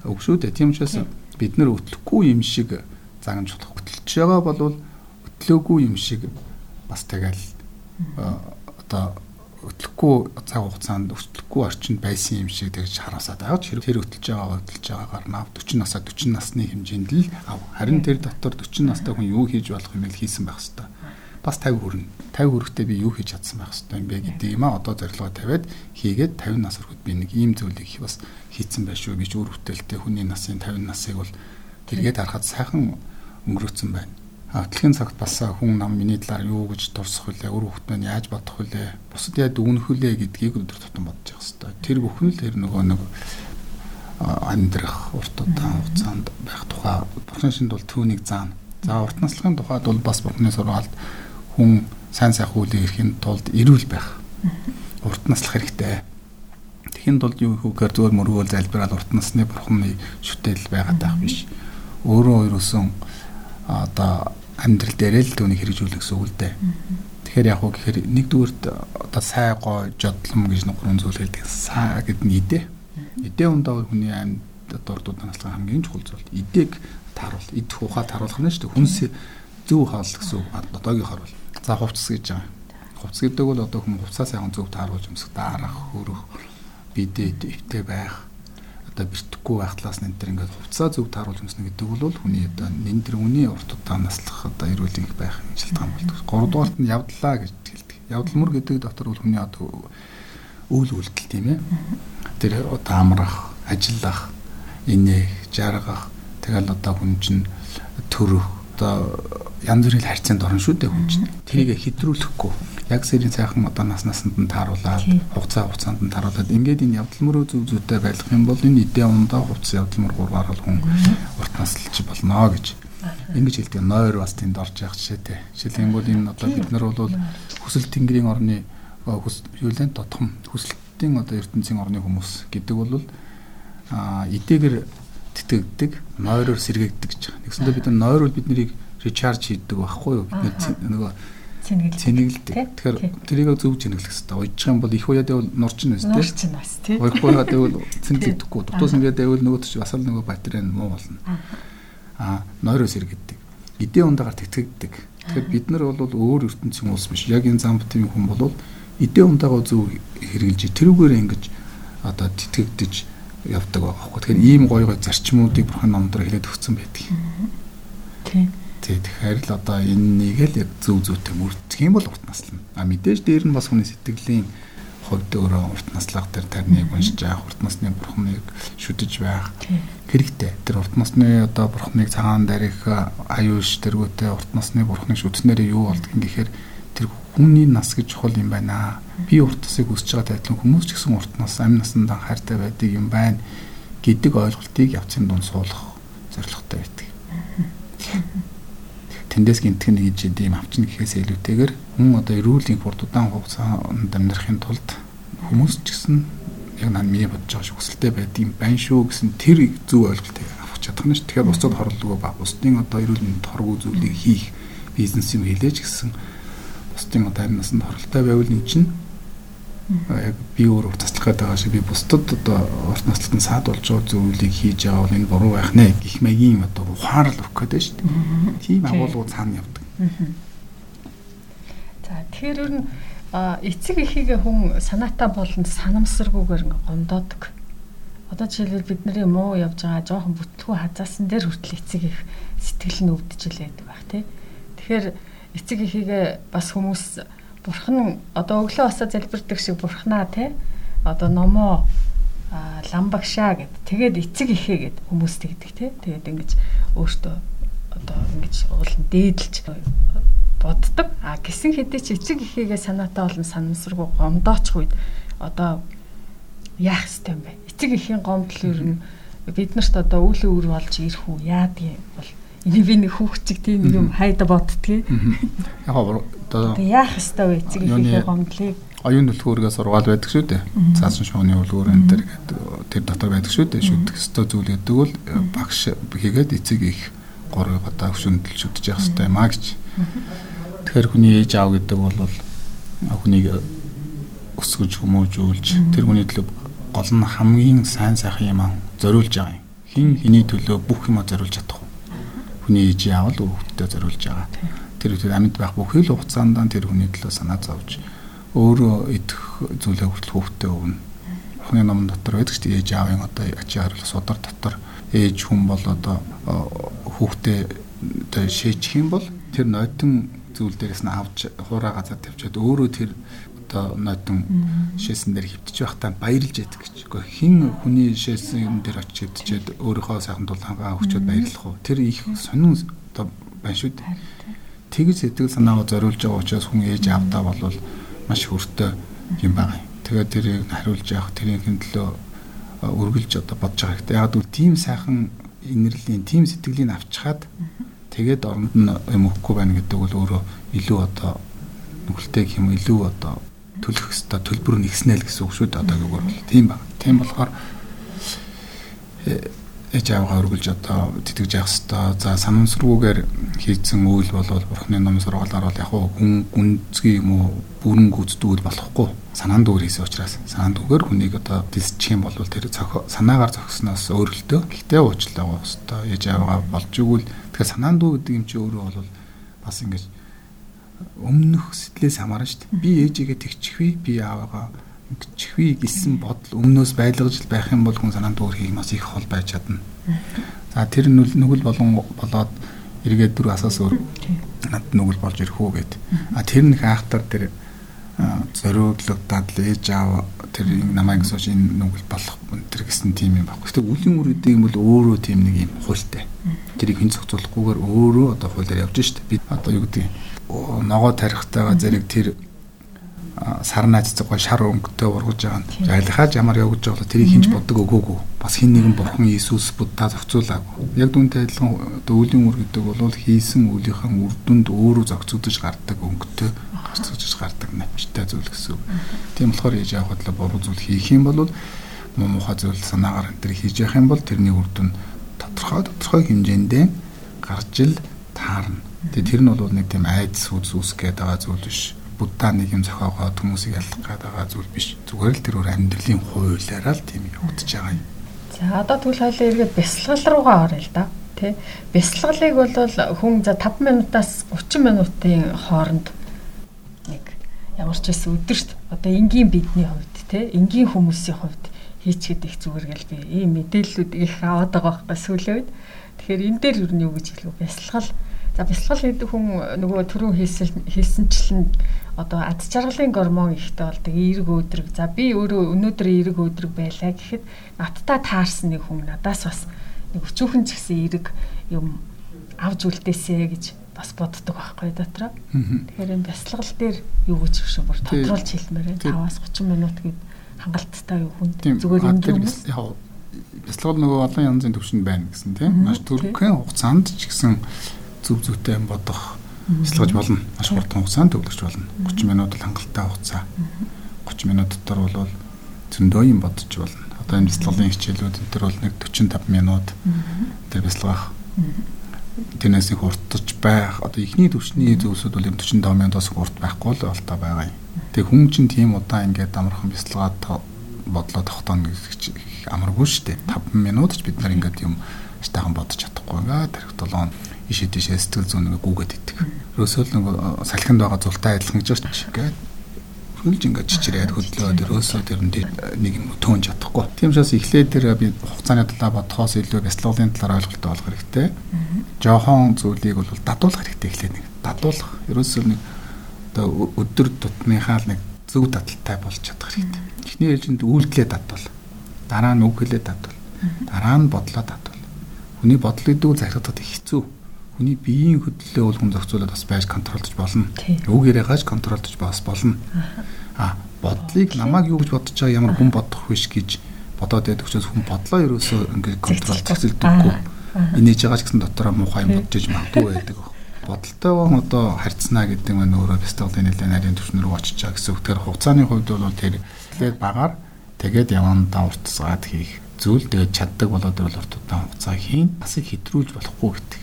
Үг шүү дээ. Тийм учраас бид нар өтлөхгүй юм шиг загнаж болох. Өтлөж байгаа бол өтлөөгүй юм шиг бас тэгэл одоо өтлөхгүй цаг хугацаанд өтлөхгүй орчинд байсан юм шиг тэгж хараасаад байгаа ч тэр өтлөж байгаа өтлөж байгаагаар нав 40 насаа 40 насны хэмжээнд л ав. Харин тэр дотор 40 настай хүн юу хийж болох юм бэ хийсэн байх хэвээр. Бас 50 хүрнэ. 50 хүрэхдээ би юу хийж чадсан байх хэвээр юм бэ гэдэг юм а одоо зорилгоо тавиад хийгээд 50 нас хүрэхэд би нэг ийм зүйлийг бас хийцэн байх шүү гэж үр бүтээлтэй хүний насын 50 насыг бол тэргээд харахад сайхан өнгөрөөцөн байна Атлахын цагт бас хүн нам миний талаар юу гэж дурсах вүлээ, өр хөвгт маань яаж бодох вүлээ, бусад яаж дүгнэх вүлээ гэдгийг өдөр тутам бодож явах хэрэгтэй. Тэр бүхэн л тэр нөгөө нэг амьдрах урт удаан хугацаанд байх тухай бурхны шинд бол түүнийг заана. За урт наслахын тухайд бол бас бурхны сургаалд хүн сайн сайхан үйл ирэхин тулд эрүүл байх. Урт наслах хэрэгтэй. Тэхийн тулд юу хөөгээр зөвөр мөргөөл залбираад урт насны бурхны шүтэл байгаад байх биш. Өөрөө ерөөсөн одоо амьдрал дээрээ л түүнийг хэрэгжүүлэх гэсэн үг л дээ. Тэгэхээр яг уу гэхээр нэгдүгürt одоо сай гой жодлом гэж нөхрөн зүйл хэлдэг. Саа гэдэг нь идэ. Идэ ундаа хүний амьд дурдууд наслах хамгийн чухал зүйл. Идэг тааруул, идэх ухаа тааруулах нь шүү дээ. Хүнс зөв хаал гэсэн үг. Одоогийнхоор бол. За хувцас гэж байгаа. Хувцас гэдэг бол одоо хүмүүс хувцас сайхан зөв тааруулж өмсөх, дарах, хөрөх, бидэд өвтэй байх одоо бэртэхгүй байх талаас нь энэ төр ингээд хувцаа зөв тааруулж өмснө гэдэг бол хүний одоо энэ төр үний урт удаан наслах одоо эрүүл их байх шалтгаан болдог. Гуравдугаарт нь явдлаа гэж хэлдэг. Явдалмөр гэдэг дотор бол хүний одоо үйл үйлдэл тийм ээ. Тэр одоо амрах, ажиллах, инээх, жаргах тэгэл одоо хүн чинь төрөх одоо янз бүрийн харьцаанд орно шүү дээ хүн чинь. Тэрийг хэтрүүлэхгүй яг сэрийн сайхан одоо нас насанд нь тааруулаад хугацаа хугацаанд нь тааруулаад ингээд энэ явдал мөрөө зүв зүйтэй байлгах юм бол энэ идэ ундаа хугацаа явдал мөр гурваар бол хүн урт наслж болно гэж ингэж хэлдэг. Нойр бас тэнд орж явах жишээтэй. Жишээлбэл энэ одоо бид нар бол хүсэл тэнгэрийн орны юулэн дотхом хүсэлтийн одоо ертөнцийн орны хүмүүс гэдэг бол а идээгэр тэтгэгддэг, нойроор сэргээгдэг гэж байгаа. Нэгсэндээ бид нар нойр бол бид нарыг речарж хийдэг байхгүй юу? Бид нөгөө цэнэглэдэг. Тэгэхээр тэрийг зөв цэнэглэх хэрэгтэй. Уйдчих юм бол их уяад байвал нурчин байна тийм. Нурчин бас тийм. Уйх уяад байвал цэнэглэдэггүй. Дутуус ингээд байвал нөгөө ч бас л нөгөө батарей нь муу болно. Аа, нойроос иргэддэг. Эдийн ундагаар тэтгэгддэг. Тэгэхээр бид нар бол өөр ертөнцийн улс биш. Яг энэ зам бүтийн хүн бол эдийн ундаагаа зөв хэрэгжилж тэрүүгээр ингэж одоо тэтгэгдэж явдаг байгаа байхгүй. Тэгэхээр ийм гоё гоё зарчмуудыг бурхан номдор хэлээд өгсөн байдаг. Тийм. Тий, тэгэхээр л одоо энэнийг л яг зөв зүйтэй мөрдөх юм бол урт наслна. А мэдээж дээр нь бас хүний сэтгэлийн хувьд өөрөө урт наслах тэр тарныг уншиж явах, урт насны бурхныг шүтэж байх хэрэгтэй. Тэр урт насны одоо бурхныг цагаан дарих аюуш тэргүүтээ урт насны бурхныг шүтснээр юу болдг юм гэхээр тэр хүний нас гэж чухал юм байна. Би урт насыг өсөж байгаа тайлбар хүмүүс ч гэсэн урт нас, амь насанд анхаартай байдаг юм байна гэдэг ойлголтыг явцын дунд суулгах зорилготой байдаг. Тэндээс гинтэх нэг гэж ийм авчин гэхээс илүүтэйгээр хүн одоо эрүүлийн хурд удаан хугацаанд амьдрахын тулд хүмүүс ч гэсэн яг нан миний бодож байгаа шиг хүсэлтэй байдığım байна шүү гэсэн тэр зөв ойлголтыг авах чадах нь ш. Тэгэхээр бусдад хорлогоо ба бусдын одоо эрүүл мэнд хоргоо зүйлийг хийх бизнес юм хэлээж гисэн бусдын одоо харин насанд хоролтой байвал эн чинь яг би өөр урт таслах гэдэг шиг би бусдад одоо урт наслалтанд саад болж байгаа зүйлийг хийж байгаа бол энэ буруу байх нэ гэх маягийн одоо ухаарл өгөх гэдэг шүү дээ. Тийм агуулгууд цаана явдаг. За тэгэхээр ер нь эцэг эхийгээ хүн санаатаа болон санамсаргүйгээр гомдоодог. Одоо жишээлбэл бидний муу явж байгаа жоохон бүтлгүй хазаасан дээр хүртэл эцэг их сэтгэл нь өвдөж илээд байх тий. Тэгэхээр эцэг эхийгээ бас хүмүүс бурхан одоо өглөө босоо залбирдаг шиг бурхнаа тий. Одоо номоо ламбагшаа гэд. Тэгээд эцэг ихээ гэд хүмүүс тэгдэг тий. Тэгээд ингэж өөртөө одоо ингэж уул дээдэлж боддог. А гисэн хэдий ч эцэг эхийгээ санаатай болон санамсаргүй гомдоочих үед одоо яах ёстой юм бэ? Эцэг эхийн гомдол ер нь бид нарт одоо үүлэн өр болж ирэх үү? Яадаг бол энийг би нэг хүүхчиг тийм юм хайда боддгийг. Яг одоо яах ёстой вэ эцэг эхийн гомдлыг? оюун төлхөөргөө сургаал байдаг шүү дээ. Цаасан шууны үлгүүр энэ төр тэр дотор байдаг шүү дээ. Шүтэх ёстой зүйл гэдэг бол багш хийгээд эцэг их гурыг одоо өвшөндөл шүтэж явах ёстой маа гэж. Тэгэхээр хүний ээж аав гэдэг бол хүнийг өсгөж хүмүүжүүлж тэр хүний төлөө гол нь хамгийн сайн сайхан юм зориулж байгаа юм. Хин хэний төлөө бүх юм зориулж чадах? Хүний ээж аав л хүүхдэд зориулж байгаа. Тэр үед амьд байх бүхий л хугацаанд тэр хүний төлөө санаа зовж өөрөө идэх зүйлээ хүртэл хүүхдэд өгнө. Охны ном дотор байдаг ч ээж аавын одоо ачаа харуулах судар дотор ээж хүн бол одоо хүүхдээ одоо шээчих юм бол тэр нойтон зүйл дээрээс нь авч хуураа газар тавьчаад өөрөө тэр одоо нойтон шээсэн дээр хөвтөж байхдаа баярлж яддаг гэж. Гэхдээ хин хүний шээсэн дээр очиж хөвтөчээд өөрийнхөө сайхан дулаангаа өгчөөд баярлах уу? Тэр их сонин одоо байна шүү дээ. Тэгж сэтгэл санаагаа зориулж байгаа учраас хүн ээж аавдаа болвол маш хүртэ юм байна. Тэгээд тэрийг хариулж явах тэрийн төлөө өргөлж одоо бодож байгаа хэрэгтэй. Яг л тийм сайхан инэрлийн, тийм сэтгэлийг авчхаад тэгээд оронд нь юм өгөхгүй байна гэдэг бол өөрөө илүү одоо нүгэлтэй юм илүү одоо төлөх хэвээр төлбөр нэгснэ л гэсэн үг шүү дээ одоогийн бол. Тийм баг. Тийм болохоор ээж аваагаа өргөлж одоо тэтгэж явах хэвээр за санамсргүйгээр хийцэн үйл болвол бурхны ном сургаалаар бол яг хүн гүнзгий юм уу бүрэн гүйцэтгэл болохгүй. Санаанд дүүр хийсэн учраас. Санаанд дүүгээр хүнийг одоо дисчих юм бол тэр санаагаар зогсноос өөрөлтөө. Гэхдээ уучлаа авах хэвээр ээж аваагаа болж игэл тэгэхээр санаанд дүү гэдэг юм чи өөрөө бол бас ингэж өмнөх сэтлээс хамаарна шүү дээ би ээжигээ тэгчихвээ би аваагаа чихвээ гэсэн бодол өмнөөс байлгаж байх юм бол хүн санаанд дүүрхийг маш их хол байж чадна. За тэр нүгэл болон болоод эргээд дөрөв асаас өөр над нүгэл болж ирэх үү гэд. А тэр нэг хаахтар тэр зориудлог дадал ээж аав тэр намайг сууж энэ нүгэл болох тэр гэсэн тийм юм баггүй. Гэтэ үлийн үр үдэг юм бол өөрөө тийм нэг юм хуйлтай. Тэрийг хэн зохицуулахгүйгээр өөрөө одоо хуулиар явж штэ. Би одоо юу гэдэг ногоо тарихтайгаа зэрэг тэр сар найзцгаа шар өнгөтэй ургаж байгаа нь. Айлхааж ямар явж байгаа тэрийг хинж боддог өгөөгүй. Бас хин нэгэн бурхан Иесус Будда зохицуулаагүй. Яг дүнтэй адилхан дөөлийн үр гэдэг бол хийсэн үлийнхэн үр дүнд өөрөө зохицогдож гардаг өнгөтэй гарцгаж гардаг навчтай зүйл гэсэн үг. Тийм болохоор ээж авах бодлоо буруу зүйл хийх юм бол муу муухай зүйл санаагаар энэ төр хийж явах юм бол тэрний үр дүн тодорхой тодорхой хэмжээндээ гарч ил таарна. Тэгээ тэр нь бол нэг тийм айдас үс үсгээд байгаа зүйл биш будда нэг юм зохиогоод хүмүүсийг ялах гээд байгаа зүйл биш. Зүгээр л тэр өөр амьдралын хуулиараа л тийм явагдаж байгаа юм. За одоо тэгвэл хоёлаа эргээд бясалгал руугаа оръё л да. Тэ. Бясалгалыг бол хүн за 5 минутаас 30 минутын хооронд нэг ямар ч байсан өдөрт одоо энгийн бидний хувьд те энгийн хүмүүсийн хувьд хийчихэд их зүгээр гэл би ийм мэдээллүүд их аваад байгаа байхгүй сүүлийн үед. Тэгэхээр энэ дээр юу гэж хэлэх вэ? Бясалгал За бясалгал гэдэг хүн нөгөө түрүү хэлсэн хэлсэнчлэн одоо ад жаргалын гормон ихтэй болдог эерэг өөдрөг. За би өөрөө өнөөдөр эерэг өөдрөг байлаа гэхэд надтай таарсан нэг хүн надаас бас нэг өчүүхэн ч гэсэн эерэг юм авж үлдээсэ гэж бас боддог байхгүй дотроо. Тэгэхээр энэ бясалгал дээр юу гэж хөшөө бүр тодруулж хэлмээр 5-аас 30 минут гээд хангалттай юу хүн зүгээр юм хүмүүс яг бясалгал нөгөө олон янзын төвшөнд байна гэсэн тийм маш төрхөн хугацаанд ч гэсэн зөв зөвтэй бодох бясалгаж болно. Маш хурдан хугацаанд төвлөрч болно. 30 минут л хангалттай хугацаа. 30 минут дотор бол зөндөө юм бодож болно. Одоо энэ бясалгалын хичээлүүд энэ төр бол нэг 45 минут тэр бясалгах. Тэрнээс их уртж байх. Одоо ихний төвчний зөвсөд бол 45 минутаас урт байхгүй л болтой байгаа юм. Тэгээ хүн чинь тийм удаан ингээд амархан бясалгаад бодлоо тогтооно гэж амаргүй шүү дээ. 5 минут ч бид нар ингээд юм штайхан бодож чадахгүй. Ингээд тэр 7 ишээ тийшээ сэтгэл зүйн нэг гүгээд идэх. Ерөөсөө л нэг салхинд байгаа зултай адилхан гэж байна гээд хөлж ингээд чичрээд хөдлөөд ерөөсөө тэр нэг юм төөн чадахгүй. Тийм учраас эхлээд тэр би хугацааны талаар бодхоос илүү бяцлаглалын талаар ойлголттой болох хэрэгтэй. Жохон зүйлийг бол дадуулах хэрэгтэй эхлээд нэг дадуулах. Ерөөсөө нэг одоо өдөр тутмынхаа л нэг зөв дадалтай болж чадах хэрэгтэй. Эхний ээлжинд үйлдэлээ дадуул. Дараа нь үг хэлээ дадуул. Дараа нь бодлоо дадуул. Хүний бодол гэдэг нь захирагдаад хэцүү хүний биеийн хөдлөлөө уулган зохицуулаад бас байж контролдож болно. Үг яриагааж контролдож бас болно. А бодлыг намайг юу гэж бодож байгаа ямар хүн бодох биш гэж бодоод байдаг учраас хүн бодлоо ерөөсөө ингээд контрол зохицуулдаггүй. Инээж байгаа ч гэсэн дотороо муухай юм бодож иж магадгүй байдаг. Бодолтойгоо одоо харьцнаа гэдэг нь өөрөө бяцлаглын нэлээд нарийн төвшин рүү очиж байгаа гэсэн үг. Тэгэхээр хугацааны хувьд бол тэр тэгээд багаар тэгээд явандаа уртцаад хийх зүйл тэгээд чаддаг болоод бол урт удаан хугацаа хийн бас их хэтрүүлж болохгүй гэдэг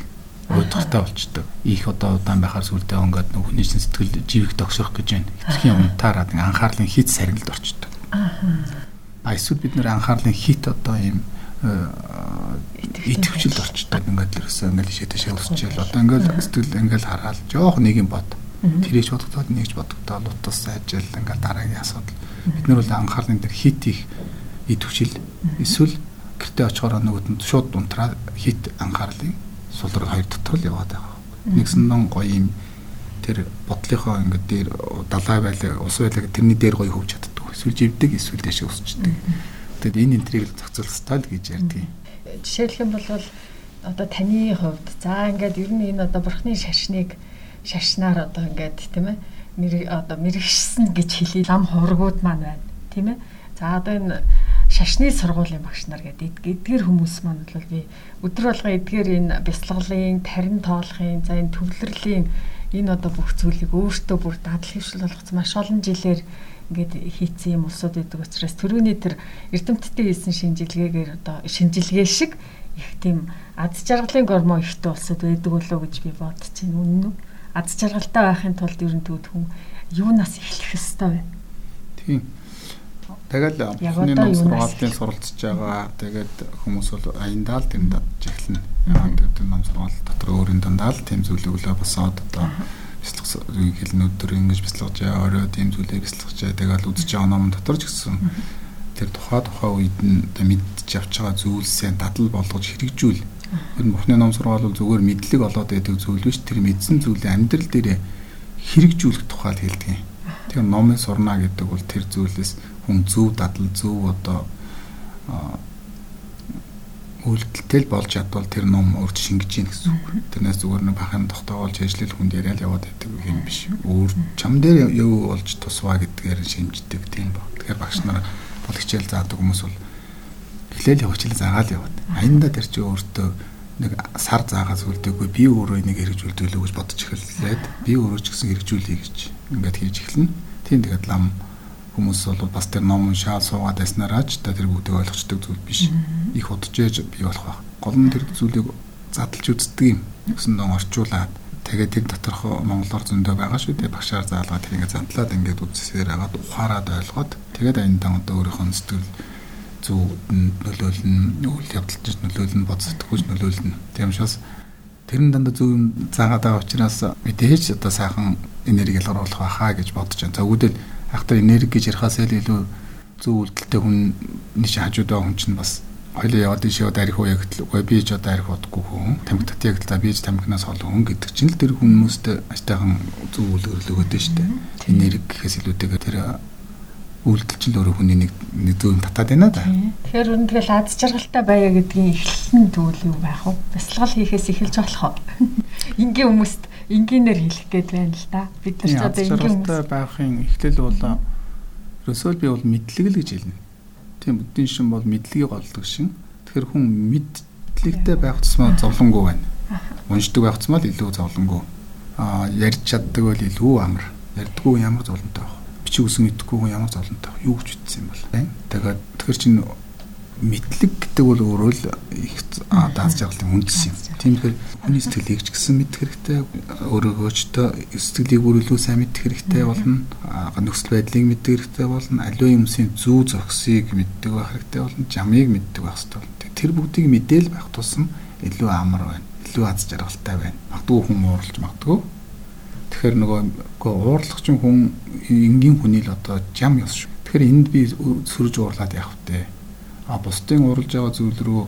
уйдгартай болчдөг. Их одоо удаан байхаар сүлдээ өнгөд чин сэтгэл живийг тогшох гэж байна. Эцгийн унтаараад анхаарлын хит сарнилд орчдөг. Аа. Эсвэл бид нэр анхаарлын хит одоо ийм итгэвчл орчдөг. Ингээд л ерөөсөө ингээд тэшээ өсчихэл одоо ингээд сэтгэл ингээд хараад жоох нэг юм бод. Тэрэж бодогдоод нэгж бодогдоод утас ажил ингээд дараагийн асуудал. Бид нар бол анхаарлын дээр хит их идэвхжил эсвэл гэртээ очихоор нөгөөд нь шууд унтраа хит анхаарлын сулраг хоёр дотор л яваад байгаа. Нэгсэн дон гоё юм тэр бодлынхоо ингээд дээр далай байлаа ус байлаа тэрний дээр гоё хөвж чаддаг. Эсвэл живдэг эсвэл дэшээ өсчдөг. Тэгэд энэ энтрийг л зохицуулах стайл гэж ярьдаг. Жишээлх юм бол одоо таны хувьд за ингээд ер нь энэ одоо бурхны шашныг шашнаар одоо ингээд тийм ээ одоо мэрэгшсэн гэж хэлээ лам хургууд маань байна тийм ээ за одоо энэ шашны сургуулийн багш нар гэдэг эдгээр хүмүүс маань бол би өдөр болго эдгээр энэ бясалгалын, тарин тоолохын, за энэ төвлөрлийн энэ одоо бүх зүйлийг өөртөө бүр дадал хөвшил болгоц маш олон жилээр ингээд хийцэн юм улсууд байдаг учраас төрөний тэр эрдэмтдийн хийсэн шинжилгээгээр одоо шинжилгээ шиг их тийм аз жаргалын гормон ихтэй улсууд байдаг болоо гэж би бодчихээн үнэн үү? Аз жаргалтай байхын тулд ер нь төгд хүн юунаас эхлэх ёстой вэ? Тийм Тэгэл бүхний ном сургаалтын суралцж байгаа. Тэгээд хүмүүс бол аяндаа л тэм дадж эхэлнэ. Тэгээд ном сургаал дотор өөрийн дандаа л тэм зүйлийг л босоод одоо бяцлах хэлний өдөр ингэж бяцлагж байгаа, орой тэм зүйлээ бяцлагж байгаа. Тэгээд үзэж байгаа ном дотор ч гэсэн тэр тухай тухай үед нь мэдж авч байгаа зүйлсээ дадал болгож хэрэгжүүл. Тэр бүхний ном сургаал бол зүгээр мэдлэг олоод байдаг зүйл биш. Тэр мэдсэн зүйлээ амьдрал дээр хэрэгжүүлэх тухай л хэлдэг юм. Тэгэхээр номын сурна гэдэг бол тэр зүйлээс хүн зөв дадал зөв одоо үйлдэлтэй болж чадвал тэр ном өөрт шингэж гин гэсэн үг. Тэрнээс зүгээр нэг бахын тогтоогоолж ажиллал хүнд яриад яваад байдаг юм биш. Өөр чам дээр юу болж тусваа гэдгээр шинждэг тийм ба. Тэгэхээр багш нар бол хичээл заадаг хүмүүс бол эхлээл явуулчихлаа заагаал яваад. Аянда тэр чи өөртөө нэг сар заагаас үлдээгүй би өөрөө энийг хэрэгжүүлдэг л гэж бодож эхэллээд би өөрөө ч гэсэн хэрэгжүүлэе гэж ингээд хийж эхэлнэ. Тийм тэгээд лам хүмүүс бол бас тэр ном шаал суугаад байснараа ч тэр бүгдийг ойлгочдөг зүйл биш. Их удаж ээж бий болох байх. Гол нь тэр зүйлийг задлж үздэг юм. Дон орчуулад тэгээд тэр доторх монголоор зөндөө байгаа шүү дээ. Багшаар заалгаад тэрийг задлаад ингээд үзсээр агаад ухаарад ойлгоод тэгээд аяндан одоо өөрийнхөө сэтгэл зүйн нөлөөлнө, үйл явдалд нөлөөлнө, бод сэтгүүлч нөлөөлнө. Тийм учраас тэрэн дандаа зөв заагаад байгаа учраас мэдээж одоо сайхан энерги ялгаруулах байхаа гэж бодож байна. За үүдэл ахтар энерги гэж ярихаас илүү зөв үйлдэлтэй хүн нэг хажууд байгаа хүн чинь бас хоёлоо яваад ийшээ дарих уу яг л үгүй би ч одоо дарих бодохгүй хүн тамхи татъя яг л би ч тамхинаас хол хүн гэдэг чинь л тэр хүмүүст ажтайхан зөв үйлдэл өгöd нь штэ энерги гэхээс илүүтэйгээр тэр үйлдэл чинь өөрөө хүний нэг нэг зөв татаад байна да. Тэгэхээр өрн тэгэл аз жаргалтай байя гэдгийн эхлэн тэгвэл юу байх вэ? Бясалгал хийхээс эхэлж болох уу? (laughs) Ингийн хүмүүст энгийнээр хэлэх гээд байна л да. Бид нар ч одоо энгийн байхын эхлэл бол ерөөсөө би бол мэдлэг л гэж хэлнэ. Тийм буддийн шин бол мэдлэгийг голдог шин. Тэгэхээр хүн мэдлэгтэй байх тусмаа зовлонгүй байна. Уншдаг байх тусмаа л илүү зовлонгүй. Аа ярьж чаддаг бол илүү амар. Ярьдаггүй ямар зовлонтой байх. Бичиг үсэн идэхгүй хүн ямар зовлонтой байх. Юу гэж ütсэн юм бол. Тэгээд тэгэхээр чинь мэдлэг гэдэг бол өөрөө л их дааз жаргалын үндэс юм. Тэгэхээр хүний сэтгэлийг ч гэсэн мэдэх хэрэгтэй, өөрөөгөөчдөө сэтгэлийг бүр илүү сайн мэдэх хэрэгтэй болно. Нөхцөл байдлыг мэдэх хэрэгтэй болно. Аливаа юмсын зүү зохисыг мэддэг байх хэрэгтэй болно. Жамыг мэддэг байх хэрэгтэй болно. Тэр бүгдийг мэдээл байх тусам илүү амар байна. Илүү аз жаргалтай байна. Магадгүй хүн ууралж магадгүй. Тэгэхээр нөгөө уурлах чинь хүн энгийн хүний л одоо жам ёс шүү. Тэгэхээр энд би сөрж уурлаад явах вэ? А бусдын уралж байгаа зүйл рүү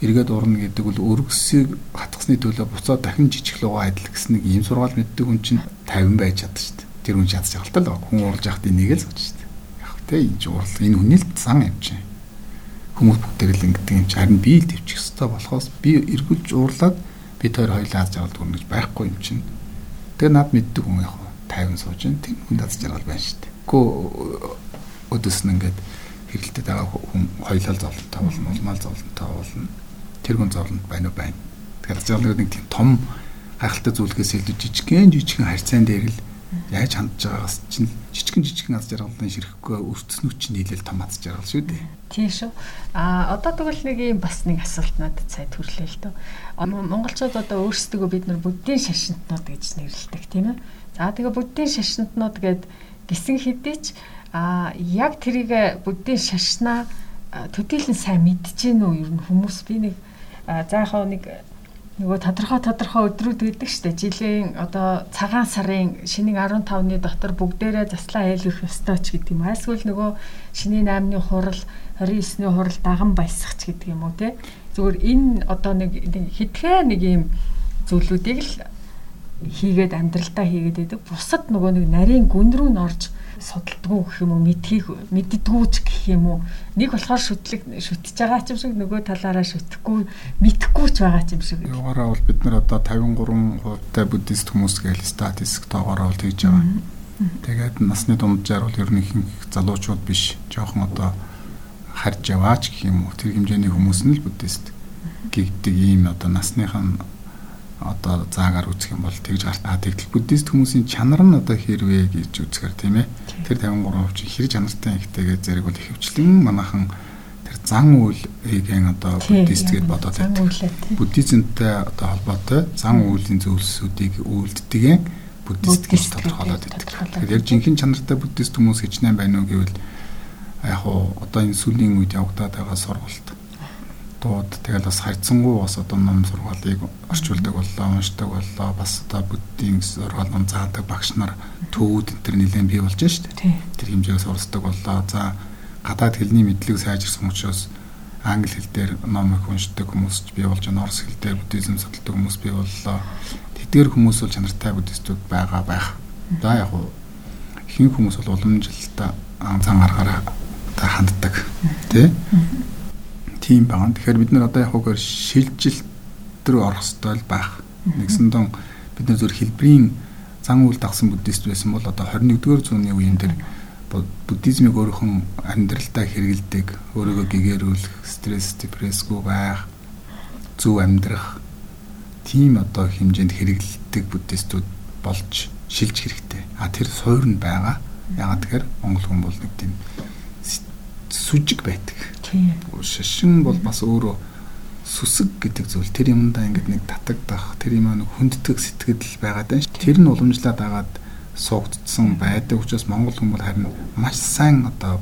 эргээд урна гэдэг бол өргөсийг хатгасны төлөө буцаад дахин жижиг лугаа адил гэсэн нэг ийм сургаал мэддэг хүн чинь 50 байж чаддаг шүү дээ. Тэр хүн чадж байгаа л тал хүн уралж яхад энийг л сууж шүү дээ. Яг тэ энэ урал энэ хүний л сан юм чинь. Хүмүүс бүгдээр л ингэдэг юм чинь харин би л төвчих ёстой болохоос би эргүүлж уурлаад би тэр хоёлаа аз жаргал дүрнэ гэж байхгүй юм чинь. Тэгээ над мэддэг хүн яг 50 сууж ин тийм хүн аз жаргал байна шүү дээ. Гэхдээ өдөөс нь ингээд хэрэлтэд байгаа хүн хоёлал зовлонтой болно, улмаал зовлонтой болно. Тэр хүн зовлонд байна уу байна. Тэгэхээр зовлоныг нэг тийм том гайхалтай зүйлгээс илүү жижигхэн жижигхэн харьцаан дээр л Яаж хандж байгаагаас чинь жижигэн жижигэн аз жаргалын ширэхгүй өртснүү чинь нийлээл том аз жаргал шүү дээ. Тийм шүү. А одоо тэгвэл нэг юм бас нэг асуулт надад сая төрлөө л дөө. Монголчууд одоо өөрсдөө бид нар буддийн шашинтнууд гэж нэрлэдэг тийм ээ. За тэгээ буддийн шашинтнууд гэд гисэн хэдий ч а яг тэрийг буддийн шашнаа төдийлөн сайн мэдчихээн үү ер нь хүмүүс би нэг за яг нэг нөгөө тодорхой тодорхой өдрүүд гэдэг штэ жилийн одоо цагаан сарын шинийн 15-ны дотор бүгдээрээ заслаа айлгах ёстой ч гэдэг юм. Айлсгүй нөгөө шинийн 8-ны хурал 29-ний хурал даган баясах ч гэдэг юм уу те. Зүгээр энэ одоо нэг хитгэн нэг юм зүйлүүдийг л хийгээд амьдралдаа хийгээд байдаг. Бусад нөгөө нэг нарийн гүн рүү н орж судалдгүй гэх юм уу мэдхийг мэддгүү ч гэх юм уу нэг болохоор шүтлэг шүтж байгаа ч юм шиг нөгөө талаараа шүтгэхгүй мэдхгүй ч байгаа ч юм шиг. Юугаараа бол бид нар одоо 53% буддист хүмүүс гээл статистик тоогоороо бол тэгж байгаа. Тэгээд насны дундчаар бол ер нь их залуучууд биш. Жохон одоо харж яваач гэх юм уу тэр хэмжээний хүмүүс нь л буддист гэгдэг ийм одоо насныхан одоо заагаар үзэх юм бол тэгж гартаа тэгтэл буддист хүмүүсийн чанар нь одоо хэрвээ гэж үзэхээр тийм ээ. Тэр 53% чинь хэр чанартай ихтэйгээ зэрэг бол ихэвчлэн манайхан тэр зан үйлийг одоо буддист гэж бодоод байдаг. Буддизмтай одоо холбоотой зан үйлийн зөвлөсүүдийг үйлддэг буддист гэж тодорхойлоод байдаг. Тэгэхээр яг жинхэнэ чанартай буддист хүмүүс хичнээн байна уу гэвэл яг уу одоо энэ сүүлийн үед явагдаад байгаа сургалт дууд тэгэл бас хайцсангуу бас одоо ном сургаалыг орчуулдаг боллоо уншдаг боллоо бас одоо буддийн сургаал ном заадаг багш нар төвүүд энэ төр нэлээд бий болж штэ тэр хэмжээгээс урсдаг боллоо. За гадаад хэлний мэдлэг сайжирсан учраас англи хэл дээр ном их уншдаг хүмүүс ч бий болж байна. Орос хэл дээр буддизм судалдаг хүмүүс бий боллоо. Тэдгээр хүмүүс бол чанартай буддистууд байгаа байх. За яг хуу ихэнх хүмүүс бол уламжлалтаа зан аргаараа ханддаг. Тий тийм байгаа. Тэгэхээр бид нар одоо яг үгээр шилжилт рүү орох хэрэгтэй байх. Нэгсэндээ бид нар зөв хэлбэрийн зан үйл дагсан буддист байсан бол одоо 21-р зууны үеийн дээр буддизмыг өөрөөхөн амьдралдаа хэрэгэлдэг, өөрийгөө гэгэрүүлэх, стресс, депрессгүй байх, зөв амьдрах тийм одоо хэмжээнд хэрэгэлдэг буддистууд болж шилж хэрэгтэй. А тэр суур нь байгаа. Ягаад тэгэхээр Монгол хүн бол нэг тийм сүжиг байдаг. Шашин бол бас өөрөө сүсэг гэдэг зүйл тэр юмдаа ингээд нэг татагдах тэр юм нэг хүнддэг сэтгэл байгаад байна. Тэр нь уламжлаад агаад суугдсан байдаг учраас монгол хүмүүс харин маш сайн одоо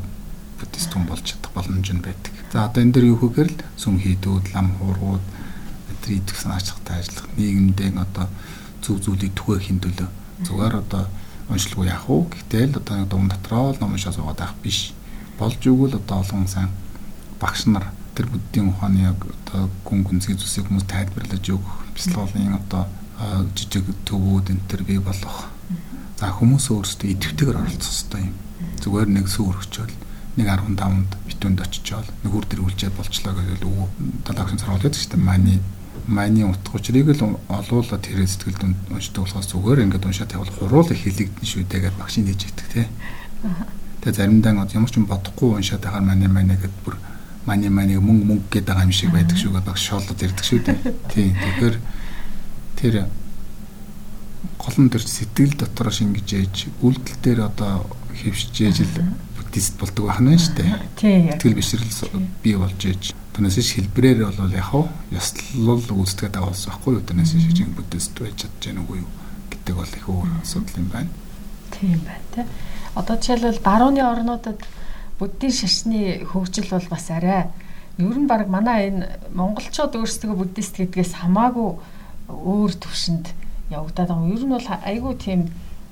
буддист хүн болж чадах боломж нь байдаг. За одоо энэ дэр юу гэхээр л сүм хийдүүд, лам хуургууд тэр идэх санаачтай ажиллах нийгэмдээ одоо зүг зүйлийг түгээхийн төлөө зүгээр одоо уншилгүй яах вэ? Гэтэл одоо дуун дотроо л ном уншаа суугаад байх биш болж өгвөл одоо олон сайн багш нар тэр бүддийн ухааны яг одоо гүн гүнзгий зүйлсийг хүмүүс тайлбарлаж өгөх бяцлаглалын одоо жижиг төвүүд энэ төр бий болох. За хүмүүс өөрсдөө идэвхтэйгээр оролцох хэрэгтэй юм. Зүгээр нэг сүүр өчөөл нэг 15-нд битүүнд очичоод нэг үр дээр үлжээд болчлоо гэвэл өвөө далаагын сургууль гэдэг чинь маний майны утга учирыг л олуулаад тэр сэтгэлд уншдаг болохоос зүгээр ингээд уншаад явал хуруул их хилэгдэн шүү дээ гэдээ багшийн дэж идэг тий. Тэгээ заримдаа ямар ч юм бодохгүй уншаад байхаар манай манай гэд бүр мани мани мөнгө мөнгө гэдэг байгаа юм шиг байдаг шүү гэдэг багш шоолоод ирдэг шүү дээ. Тийм. Тэгэхээр тэр голон төр сэтгэл дотор шингэж ээж үйлдэл дээр одоо хөвшиж ээж л буддист болдог байна шүү дээ. Тийм. Сэтгэл бишрэл бий болж ээж Түүнээс хэлбрээр бол яг хав ёслол үүсдэг байгаа болсон байхгүй юу? Түүнээс шиг буддист байж чадж гэнэ үгүй юу гэдэг бол их өөр асуудал юм байна. Тийм байна тий. Одоо жишээлбэл барууны орнуудад буддийн шашны хөгжил бол бас арай ер нь баг манай энэ монголчууд өөрсдөө буддист гэдгээс хамаагүй өөр төвшөнд явагдаад байгаа. Ер нь бол айгүй тийм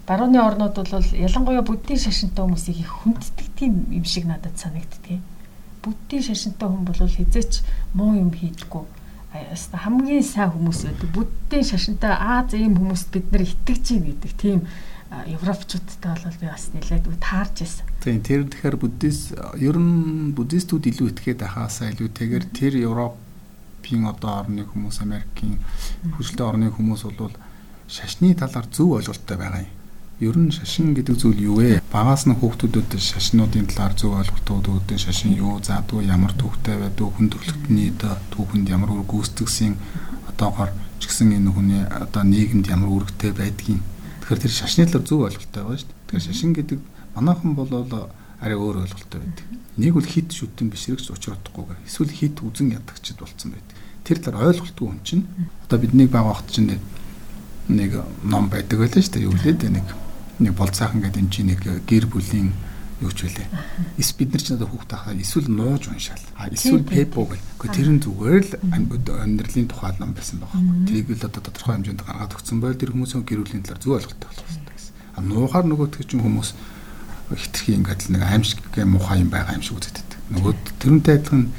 барууны орнууд бол ялангуяа буддийн шашинтай хүмүүсийг их хүнддэг тийм юм шиг надад санагддаг. Буддийн шашинтай хүн бол хизээч муу юм хийдэггүй хамгийн сайн хүмүүс байдаг. Буддийн шашинтай Аз ийм хүмүүст бид нар итгэж гин гэдэг тийм европчуудтай бол би бас нэлээд таарч байсан. Тийм тэр тэгэхээр буддист ер нь буддистууд илүү итгээд ахаасаа илүүтэйгээр тэр Европын одоо орны хүмүүс Америкийн хөгжилтэй орны хүмүүс бол шашны талаар зөв ойлголттой байгаа юм. Ер нь шашин гэдэг зүйл юу вэ? Багаас нь хүүхдүүдэд шашнуудын талаар зөв ойлголтууд өгдөг шашин юу заадгүй ямар төвхтэй байдаг хүн төрөлхтний одоо түүхэнд ямар гүйцэтгсэн одоогоор ч гэсэн энэ хүний одоо нийгэмд ямар үүрэгтэй байдгийг Тэгэхээр тэр шашны талаар зөв ойлголттой байгаа шүү дээ. Тэгэхээр шашин гэдэг манайхан бол арай өөр ойлголттой байдаг. Нэг бол хит шүтэн бишрэгч учир утгахгүйгээр эсвэл хит үзен ядагчд болцсон байдаг. Тэр талаар ойлголтгүй хүн чинь одоо биднийг баг багт чинь нэг ном байдаг байлаа шүү дээ. Юу лээ нэг нэг болцаахан гэдэг энэ чинь нэг гэр бүлийн юу ч үлээ. Эс бид нар ч надад хүүхд тахаа эсвэл нууж уншаал. А эсвэл пепо гэх. Гэхдээ тэр нь зүгээр л амьдралын тухай ном байсан байгаа байхгүй. Тийг л одоо тодорхой хэмжээнд гаргаад өгсөн байл тэр хүмүүсийн гэрүүлийн талаар зөв ойлголттой болох хэрэгтэй. А нуухаар нөгөөтгөө чинь хүмүүс хитрхи ингээд л нэг аимшиг гэм муухай юм байгаа юм шиг үздэг. Нөгөө тэрнтэй адилхан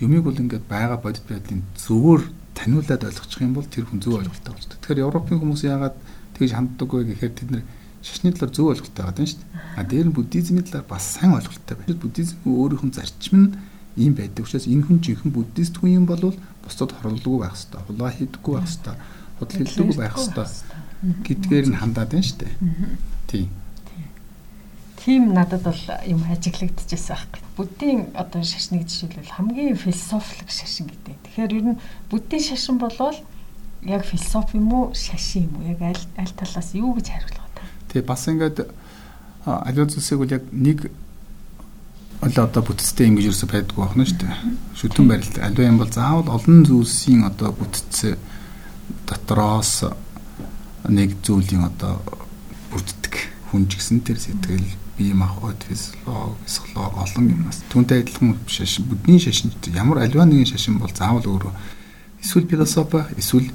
юмыг бол ингээд байгаа бодит байдлын зөвөр таниулаад ойлгочих юм бол тэр хүн зөв ойлголттой болж. Тэгэхээр Европын хүмүүс яагаад тэгж ханддаг вэ гэхээр тэд нар шашны талаар зөв ойлголттой байгаа юм шүү дээ. А дээр нь буддизмын талаар бас сайн ойлголттой байна. Буддизм өөрийнх нь зарчим нь ийм байдаг учраас энэ хүн жинхэнэ буддист хүн юм бол бусдад хорлолгүй байх хэвээр, хулгай хийдэггүй байх хэвээр, худал хэллэггүй байх хэвээр гэдгээр нь хандаад байна шүү дээ. Тийм. Тийм надад бол юм ажиглагдчихсан байхгүй. Буддийн одоо шашныг жишээлбэл хамгийн философик шашин гэдэг. Тэгэхээр ер нь буддийн шашин болвол яг философи юм уу, шашин юм уу? Яг аль аль талаас юу гэж хариулах Тэгээ бас ингээд аливаа зүйлсийг бол яг нэг ол одоо бүтцтэй ингэж юусе байдгүй байна шүү дээ. Шүтэн барилт аливаа юм бол заавал олон зүйлсийн одоо бүтц дотроос нэг зүйлийн одоо бүрддэг хүн ч гэсэн тэр сэтгэл бие махбод физиолог психолог олон юмнаас түүнтэй адилхан шашин бүдний шашин ямар аливаа нэгэн шашин бол заавал өөрөө эсвэл философи эсвэл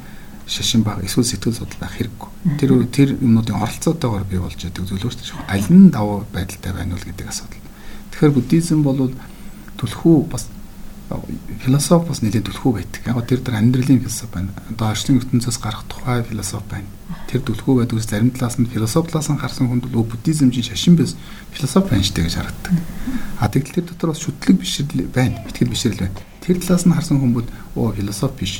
шашин баг эсвэл сэтгэл судлал байх хэрэггүй. Тэр тэр юмнуудын оролцоотойгоор бий болж байгаа зүйлөөс ч аль нь давуу байдалтай байна уу гэдэг асуудал. Тэгэхээр буддизм бол түлхүү бас философи бас нэлээд түлхүү байдаг. Яг тэр дээр амьдралын философи байна. Одоо орчлон ертөнцөөс гарах тухай философи байна. Тэр түлхүү байдаг ус зарим талаас нь философи талаас нь харсан хүнд бол буддизм чинь шашин биш философи байна штэ гэж харагддаг. А тэгэл тэр дотор бас шүтлэг бишрэл байна. Битгэл бишрэл байна. Тэр талаас нь харсан бол оо философи биш.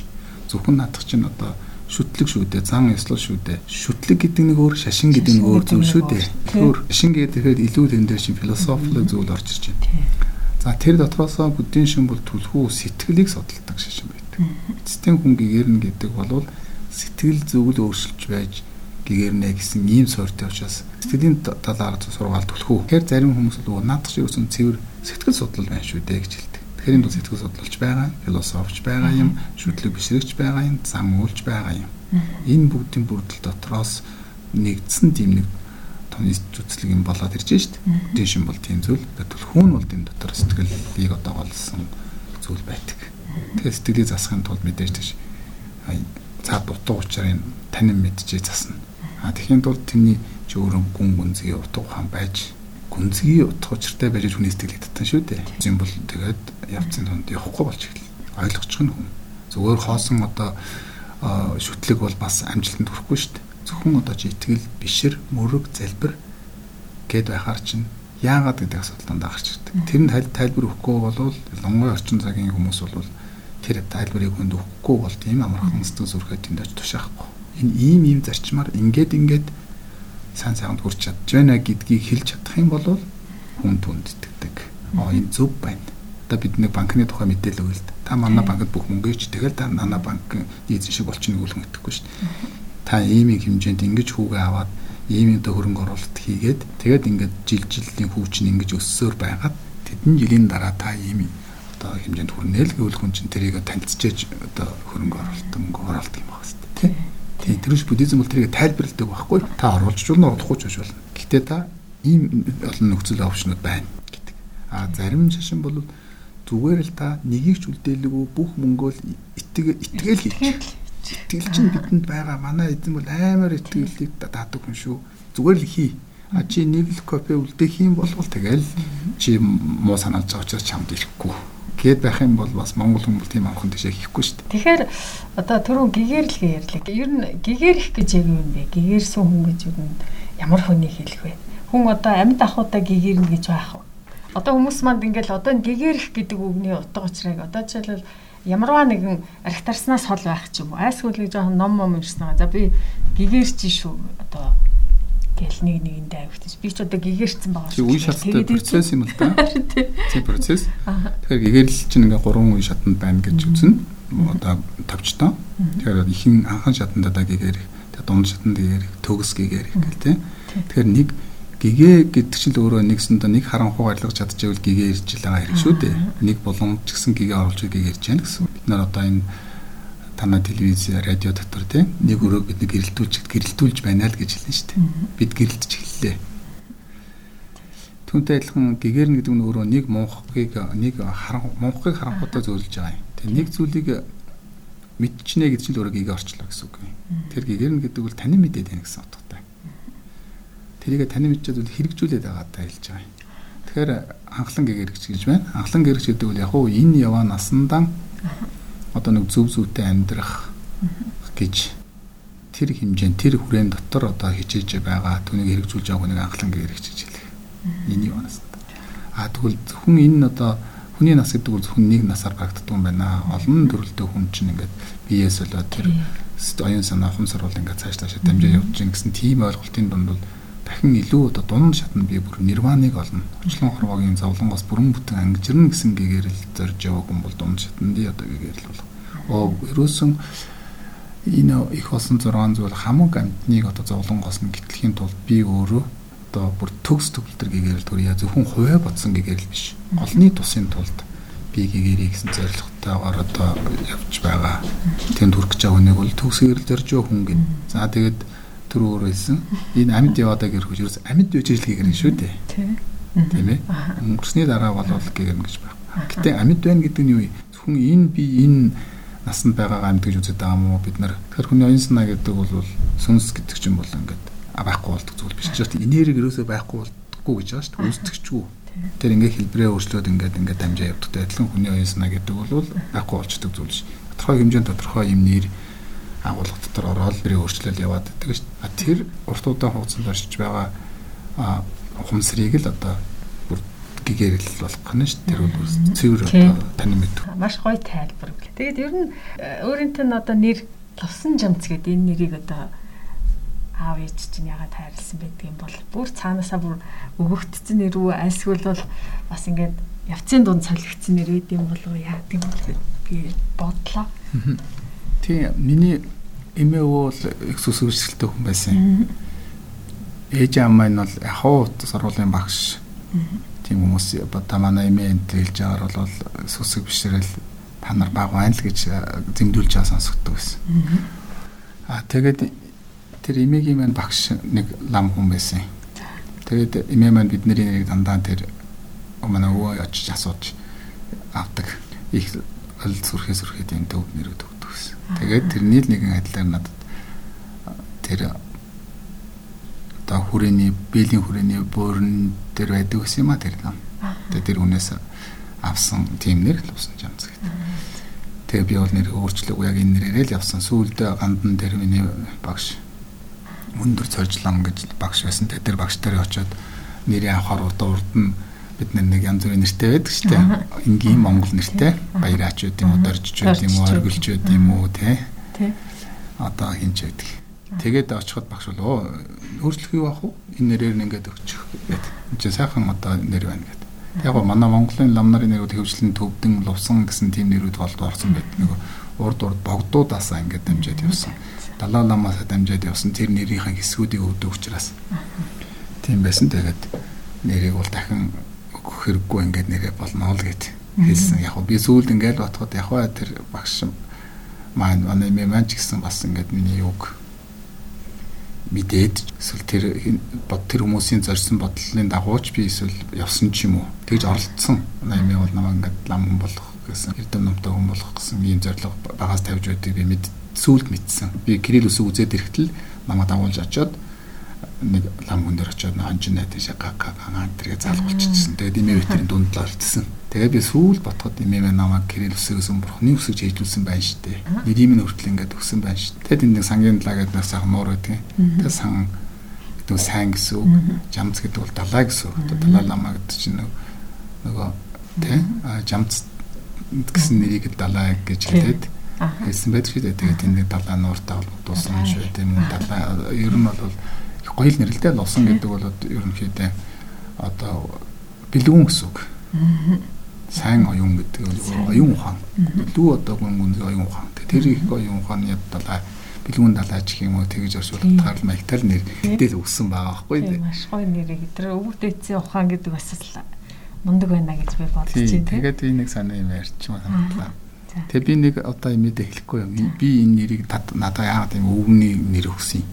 Зөвхөн наадах чинь одоо шүтлэг шүү дээ, зан ёслол шүү дээ. Шүтлэг гэдэг нэг өөр, шашин гэдэг нэг өөр зүйл шүү дээ. Тэгэхээр шашин гэхээр илүү тэн дээр чинь философик зүйл орж ирж байна. За тэр дотроосоо бүдийн шин бол түлхүү сэтгэлийг судалдаг шашин байдаг. Эцсийн хүн гэгэрнэ гэдэг бол сэтгэл зүгэл өөрчилж байж гэгэрнэ гэсэн ийм суурьтай учраас сэтгэлийн талаар сургаал түлхүү. Тэгэхээр зарим хүмүүс бол наадах шиг өсөн цэвэр сэтгэл судлал байна шүү дээ гэж. Тэгэхээр энэ бол сэтгэл судлалч байгаа, философч байгаа юм, шүтлэг бишрэгч байгаа юм, зам үйлч байгаа юм. Энэ бүгдийн бүрдэл дотроос нэгдсэн тийм нэг тооны зүтслэг юм болоод ирж шít. Буддийн шин бол тийм зүйл. Түлхүүн бол энэ дотор сэтгэлийг одоо голсон зүйл байдаг. Тэгэхээр сэтгэлийг засахын тулд мэдээж тийш цаа дутуу учраас танин мэдчихээ засна. А тэгэхээр тул тэрний ч өөрөө гүн гүнзгий утга ухаан байж гүнзгий утга учиртай байж хүний сэтгэлийг татсан шүү дээ. Тийм бол тэгээд явцын донд явахгүй болж эхэллээ. Ойлгочих нь хүн. Зүгээр хоосон одоо шүтлэг бол бас амжилтанд хүрэхгүй шүү дээ. Зөвхөн одоо чи итгэл, бишэр, мөрөг, залбир гэд байхаар чинь яагаад гэдэг асуудалд гарч ирдэг. Тэр нь тайлбар өгөхгүй бол лонгой орчин цагийн хүмүүс бол тэр тайлбарыг хүнд өгөхгүй бол тийм амархан сэтгэл зүрхээ тэнд очиж тушаахгүй. Энэ ийм ийм зарчмаар ингээд ингээд сайн сайханд хүрч чадж байна гэдгийг хэлж чадах юм бол хүн түнд итгэдэг. Аа энэ зөв байна одоо бид нэг банкны тухай мэдээлэл өгье л та манай банкд бүх мөнгөич тэгэл та манай банкны эзэн шиг болчихно гүйлхэн итгэхгүй шүү дээ. Та ийм их хэмжээнд ингэж хүүгээ аваад ийм одоо хөрөнгө оруулалт хийгээд тэгээд ингээд жил жилийн хүүч нь ингэж өссөөр байгаад тэдэн жилийн дараа та ийм одоо хэмжээнд хүрнэ л гэвэл хүн чинь тэрийг танилцчихэж одоо хөрөнгө оруулалт мөнгө оруулалт юм байна шүү дээ. Тийм тэрш буддизм бол тэрийг тайлбарладаг байхгүй. Та оруулж болно, оруулахгүй ч болно. Гэхдээ та ийм олон нөхцөл опшнууд байна гэдэг. А зарим шашин бол зүгээр л та нэгийг ч үлдээлгүй бүх мөнгөө л итгэл хийж. Итгэл чинь бидэнд байгаа. Манай эзэн бол амар итгэлийг даадаг хүн шүү. Зүгээр л хий. А чи нэг л кофе үлдээх юм бол тэгэл чи муу санааж байгаа учраас чамд ирэхгүй. Гээд байх юм бол бас монгол хүмүүс тийм амхан тийшээ хийхгүй шүү дээ. Тэгэхээр одоо түрүү гэгэрл ярьлаа. Ер нь гэгэрх гэж яг юм бэ? Гэгэрсэн хүн гэж юу ямар хүний хэлэх вэ? Хүн одоо амьд ахуйдаа гэгэрнэ гэж байх уу? Одоо хүмүүс манд ингээл одоо гэгэрх гэдэг үгний утга учирыг одоо жишээлбэл ямарваа нэгэн архитарснаас хол байх ч юм уу айсгүй л жоохон ном ном юмшнаа за би гэгэрч шүү одоо гэл нэг нэгэндээ авчихсан би ч одоо гэгэрчсэн байгаа шүү. Үе шаттай процесс юм л да. (laughs) Тийм процесс. Тэгэхээр гэгэрл чинь ингээ гурван үе шатанд байна гэж үзнэ. Одоо товчтой. Тэгэхээр ихэнх анхан шатанд одоо гэгэр дунд шатанд гэгээр төгс гэгээр гэл тийм. Тэгэхээр нэг гэгээ гэдэг чинь л өөрөө нэгсэндээ нэг харанхуу гаргаж чадчихвэл гэгээ ирж байгаа хэрэг шүү дээ. Нэг боломж ч гэсэн гэгээ оруулж гэгээ ирж яана гэсэн. Бид нар одоо энэ танай телевиз, радио дотор тийм нэг өрөө бид гэрэлтүүлж гэрэлтүүлж байна л гэж хэлнэ шүү дээ. Бид гэрэлтж эхэллээ. Түүнтэй адилхан гэгээр нь гэдэг нь өөрөө нэг мунхгийг нэг харан мунхгийг харанхуудаа зөөлж байгаа юм. Тэгээ нэг зүйлийг мэдчихнэ гэдэг чинь л өөрөө гэгээ орчлоо гэсэн үг юм. Тэр гэгээр нь гэдэг бол таны мэдээд байна гэсэн утгатай. Тэрийг таны мэдчихэд бол хэрэгжүүлээд байгаа та хэлж байгаа юм. Тэгэхээр анхлан гэгэрэгч гэж байна. Анхлан гэгэрэгч гэдэг бол яг уу энэ яваа насндан одоо нэг зөв зөвтэй амьдрах гэж тэр хэмжээнд тэр хүрээнд дотор одоо хичээж байгаа түүнийг хэрэгжүүлж байгааг нэг анхлан гэгэрэгч гэж хэлэх. Энэ яваа насндан. А тэгвэл зөвхөн энэ одоо хүний нас гэдэг бол зөвхөн нэг насаар багтдаг юм байна. Олон төрөлтэй хүн чинь ингээд биеэс болоод тэр оюун санаа ухамсар бол ингээд цааш цаашаа дамжаа явж гин гэсэн тийм ойлголтын дунд бол дахин илүү одоо дунд шатнд би бүр нирваныг олно. Очлон хорвогийн зовлонгоос бүрэн бүтэн ангижирна гэсэн гэгээр л зорж яваг хүн бол дунд шатнд одоо гэгээр л болох. Оо ерөөсөн энэ их болсон 6 зүйл хамаг амтныг одоо зовлонгоос нь гитлэхийн тулд би өөрөө одоо бүр төгс төгөлтөр гэгээл төрья зөвхөн хувиа бодсон гэгээл биш. Олны тусын тулд би гэгэрийг гэсэн зорилготойгоор одоо явж байгаа. Тэнд хүрэх гэж байгаа хүнийг бол төгсгөр л зорж хүн гин. За тэгээд тэр өөр хэлсэн. Энэ амьд яваадаа гэрх үжирс амьд байж ижил гэгэрэн шүү дээ. Тийм ээ. Өнгөрсний дараа болол гэгэрнэ гэж байна. Гэтэ амьд байна гэдэг нь юу вэ? Зөвхөн энэ би энэ насанд байгаа амьд гэж үздэг юм уу бид нар. Тэгэхээр хүний оюун санаа гэдэг бол сүнс гэдэг чинь бол ингээд байхгүй болдог зүйл биш. Жишээлбэл энерги ерөөсөө байхгүй болдоггүй гэж байгаа шүү дээ. Үүсдэгчгүй. Тэр ингээ хэлбэрээ өөрчлөөд ингээд ингээд дамжаа явдагтай адилхан хүний оюун санаа гэдэг бол байхгүй болчдөг зүйл биш. Тодорхой хэмжээнд тодорхой юм нэр агуулга дотор ороод нэрээ өөрчлөл яваад байдаг шүү дээ. Тэр урт удаан хугацаанд оршиж байгаа ухамсарыг л одоо бүр гэгээр л болох гэнэ шүү. Тэр бол цэвэр одоо тань мэд. Маш гоё тайлбар. Тэгээд ер нь э, өөрөнтөө нь одоо нэр лувсан жамц гэдэг энэ нэрийг одоо аав ээж чинь ягаад хайрлсан байдаг юм бол бүр цаанаасаа бүр өгөгдсөн нэр үү альсгүй бол бас ингээд явцын дунд солигдсон нэр байд юм болов яа гэм бол би бодлоо. Тийм миний эмээ бол их сүсгэрсэлтэй хүн байсан. Ээж аав маань бол яхаа сургуулийн багш. Тийм хүмүүс та манай эмээ энэ хэлж байгаагаар бол сүсэг бишрэл та нар баг байна л гэж зэмдүүлж байгаа сонсогддог байсан. Аа тэгээд тэр эмээгийн маань багш нэг лам хүн байсан. Тэгээд эмээ маань бидний нэрийг дандаа тэр манай өвөө очиж асууж авдаг. Их ол сүрхээ сүрхээ тийм төв нэрүүд өгдөг. Тэгээд тэрний л нэгэн адилаар надад тэр одоо хүрээний бээлийн хүрээний буурн дээр байдаг гэсэн юм а тэр лам. Тэгээд тэр хүнээс авсан тийм нэр л усан жамц гэдэг. Тэгээ би бол нэр өөрчлөг яг энэ нэрээр л явсан. Сүүлдээ гандан тэр миний багш өндөр цожлон гэж багш байсан. Тэ тэр багш дээр очиод нэрээ авахар удаа урд нь бид нэг янз бүрийн нэртэй байдаг шүү дээ. Энгийн монгол нэртэй баяраач байд юм уу, доржч байд юм уу, оргилж байд юм уу те. Одоо хинч байдаг. Тэгээд очиход багш бол оо өөрчлөх юу ах вэ? Энэ нэрээр нь ингээд өгчих гэдэг. Энд чинь сайхан одоо нэр байна гэдэг. Яг го манай Монголын лам нарын нэрүүд хөвчлэн төвдөн лувсан гэсэн тийм нэрүүд болд орсон байдаг. Нэг урд урд богдуудаасаа ингээд дамжаад явсан. Далай ламаас дамжаад явсан тэр нэрийн хэсгүүдийг өгдөг учраас. Тийм байсан. Тэгээд нэрийг бол дахин өгөх хэрэггүй ингээд нэрээ болно л гэд хэлсэн. Яг би сүүлд ингээд бодоход яг ба тэр багш маань манай мэн ч гэсэн бас ингээд миний юг мэдээд эсвэл тэр бод тэр хүмүүсийн зорьсон бодлын дагууч би эсвэл явсан ч юм уу тэгж оролцсон. Наймаа бол намайг ингээд лам хүн болох гэсэн эрдэм номтой хүн болох гэсэн ийм зорилго багаас тавьж байдгийг би мэд сүулт мэдсэн. Би Кирилл үсэг үзээд ирэхтэл намайг дагуулж очоод нэг лам хүн дээр очоод хончин найдаж гагаан тэргээ залгуулчихсан. Тэгээд имээ ветерийн дунд л орчихсон. Тэгээд би сүүл ботход имээ намайг Кирилл үсэгээс бурхны үсэг чийжүүлсэн байна шүү дээ. Нэрийн минь хүртэл ингээд өгсөн байна шүү. Тэгээд энэ сангийн далаа гэдэг нэг сайхан нуур байдаг. Тэгээд сан гэдэг нь сайн гэсэн үг. Жамц гэдэг бол далаа гэсэн үг. Далаа ламаа гэдэг чинь нөгөө тий жамц гэсэн нэрийг далаа гэж хэлээд хэлсэн байдаг шүү дээ. Тэгээд тэнд далаа нууртай холбогдуулсан юм шүү. Мөн далаа ер нь бол гоё л нэрлэлтэй лусан гэдэг бол ерөнхийдөө одоо бэлгүүн гэсэн үг. Сайн оюун гэдэг нь оюун ухаан. Лүү одоо гүн гүн оюун ухаан. Тэр их оюун ухааны далаа бэлгүүн далаач юм уу тэгж оршуултаар маягтал нэр хэдэл өгсөн байгаа байхгүй тийм маш гоё нэрийг тэр өвөг дээдсийн ухаан гэдэг бас л мундаг байна гэж би бодож байна тийм тэгээд би нэг санаа юм ярьчих юм санагдлаа Тэгээ би нэг одоо имэдэ хэлэхгүй юм. Би энэ нэрийг надад яагаад юм өвгний нэр өгсөн юм.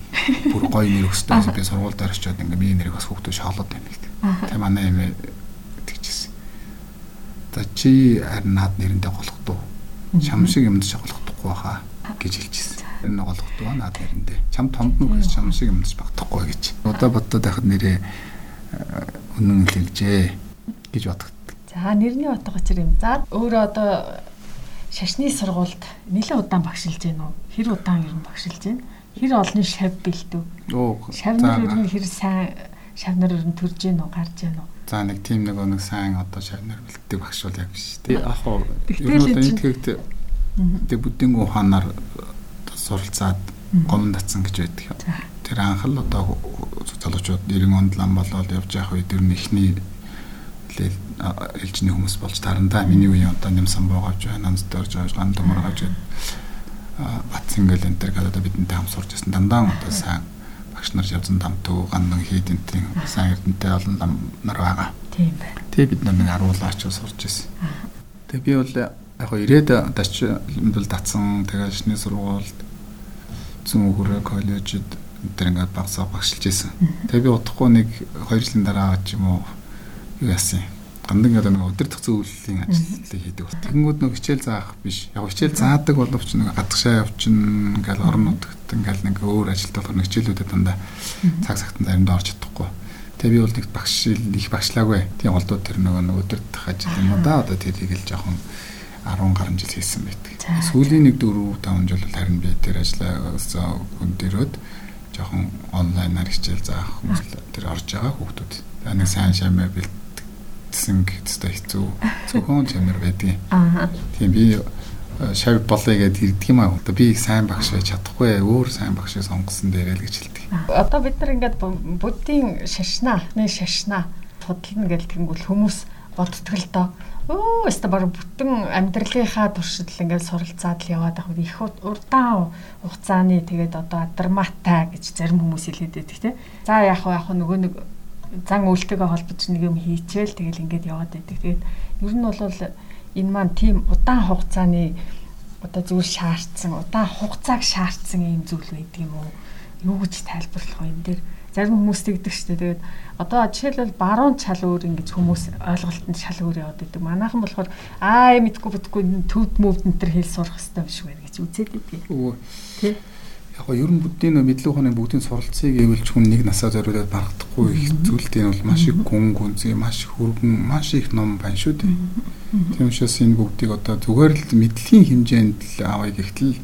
Бүр гоё нэр өгсдөөс (laughs) би сургуульд орчоод ингээ би нэрийг бас хүүхдүүд шоолоод байна гэдэг. Тэгээ манай имэ тэгчихсэн. За чи харин наад нэрэндээ голохдоо. Чам шиг юмд шоглохдохгүй баха гэж хэлчихсэн. Энэ голохдоо наад нэрэндээ. Чам томд нүг гэж чам шиг юмд багтахгүй гэж. Удаа боддоо байхад нэрээ үнэн хэлжээ гэж боддог. За нэрний утга учир юм. За өөрөө одоо шашны сургуульд нэлээд удаан багшилж байна уу? Хэр удаан ер нь багшилж байна? Хэр олонний шав бэлдв? Оо. Шавнар ер нь хэр сайн шавнар ер нь төрж гин үү, гарч гин үү? За нэг тийм нэг нэг сайн одоо шавнар бэлддэг багш бол яг биш. Тэг яг хоо ер нь одоо тэгт тэг бүдингүү ухаанаар суралцаад гомн татсан гэж байдаг. Тэр анх л одоо залуучууд 90 онд лам болоод явж явах үед ер нь ихний ээлжний хүмүүс болж тарандаа миний үеийн одоо нэмсэн боогоож байна нанз дөрж байгаа ган төмөр гаж батсан гэл энэ төр гадаа бидэнтэй хам сурч байсан дандаа одоо сайн багш нар явзан дамтуу гандан хийд энтийн сайн эрдэнтэй олон нам нар байгаа. Тийм байна. Тэг бид нар нэг аруулаач сурч байсан. Тэг би бол яг хоо ирээд дач бол татсан тэгээ шний сургуульд зүүн хүрээ коллежид тэр ингээд багсаа багшилж байсан. Тэгээ би удахгүй нэг 2 жилийн дараа ч юм уу юу яасан гандан гэдэг нэг өдөртөх зөвлөлийн ажлыг хийдэг бол тэгэнгүүт нэг хичээл заах биш яг хичээл заадаг боловч нэг гадагшаа явчихна ингээл орон нутагт ингээл нэг өөр ажилд болохоор нэг хичээлүүдэд дандаа цаг цагтан заримдаа орж чадахгүй Тэгээ би бол нэг багш их багшлаагүй. Тийм голдууд тэр нөгөө нэг өдөртөх ажил юм да. Одоо тэрийг л жоохон 10 гаруй жил хийсэн байдаг. Сүүлийн нэг 4 5 жил бол харин би тэр ажлаа хүн дөрөөд жоохон онлайнаар хичээл заах хүмүүс тэр орж байгаа хүүхдүүд. За нэг сайн шамаа бэлд гэсэн гэхдээ хэцүү зөвхөн чанар байдгийг. Аа. Тийм би э, шав болъё гэдээ ирдэг юм аа. Одоо би сайн багш байж чадахгүй өөр сайн багшийг сонгосон дээрээ л гэж хэлдэг. Одоо бид нар ингээд буддийн шашнаа, нэг шашнаа судална гэж тэнгүүл хүмүүс боддог л доо. Өө өстө баг бүтэн амьдралынхаа туршид л ингээд суралцаад л яваад байх их урдаан хугацааны тэгээд одоо драматай гэж зарим хүмүүс хэлээд байдаг тийм. За яг яг нөгөө нэг зан үйлтэйгээ холбож нэг юм хийчихэл тэгэл ингээд яваад байдаг. Тэгээд ер нь бол энэ маань тийм удаан хугацааны одоо зүйл шаардсан, удаан хугацааг шаардсан юм зүйл байдаг юм уу? Юу гэж тайлбарлах вэ энэ дээр? Зарим хүмүүс тэгдэг шүү дээ. Тэгээд одоо жишээлбэл баруун чал өөр ингэж хүмүүс ойлголтод шал өөр яваад байдаг. Манайхан болохоор аа мэдгүй битгүй төвд мөвд энэ төр хэл сурах хэрэгтэй шиг байна гэж үзээд байдаг. Тий яг ер нь буддийн мэдлэг ухааны бүгдийн суралцыг гэвэл ч хүн нэг насаа зориулаад барахдахгүй их зүйлтэй нь бол маш их гүн гүнзгий маш их хөргөн маш их ном байна шүү дээ. Тийм учраас энэ бүгдийг одоо зүгээр л мэдлэгийн хэмжээнд л авъя гэхтэл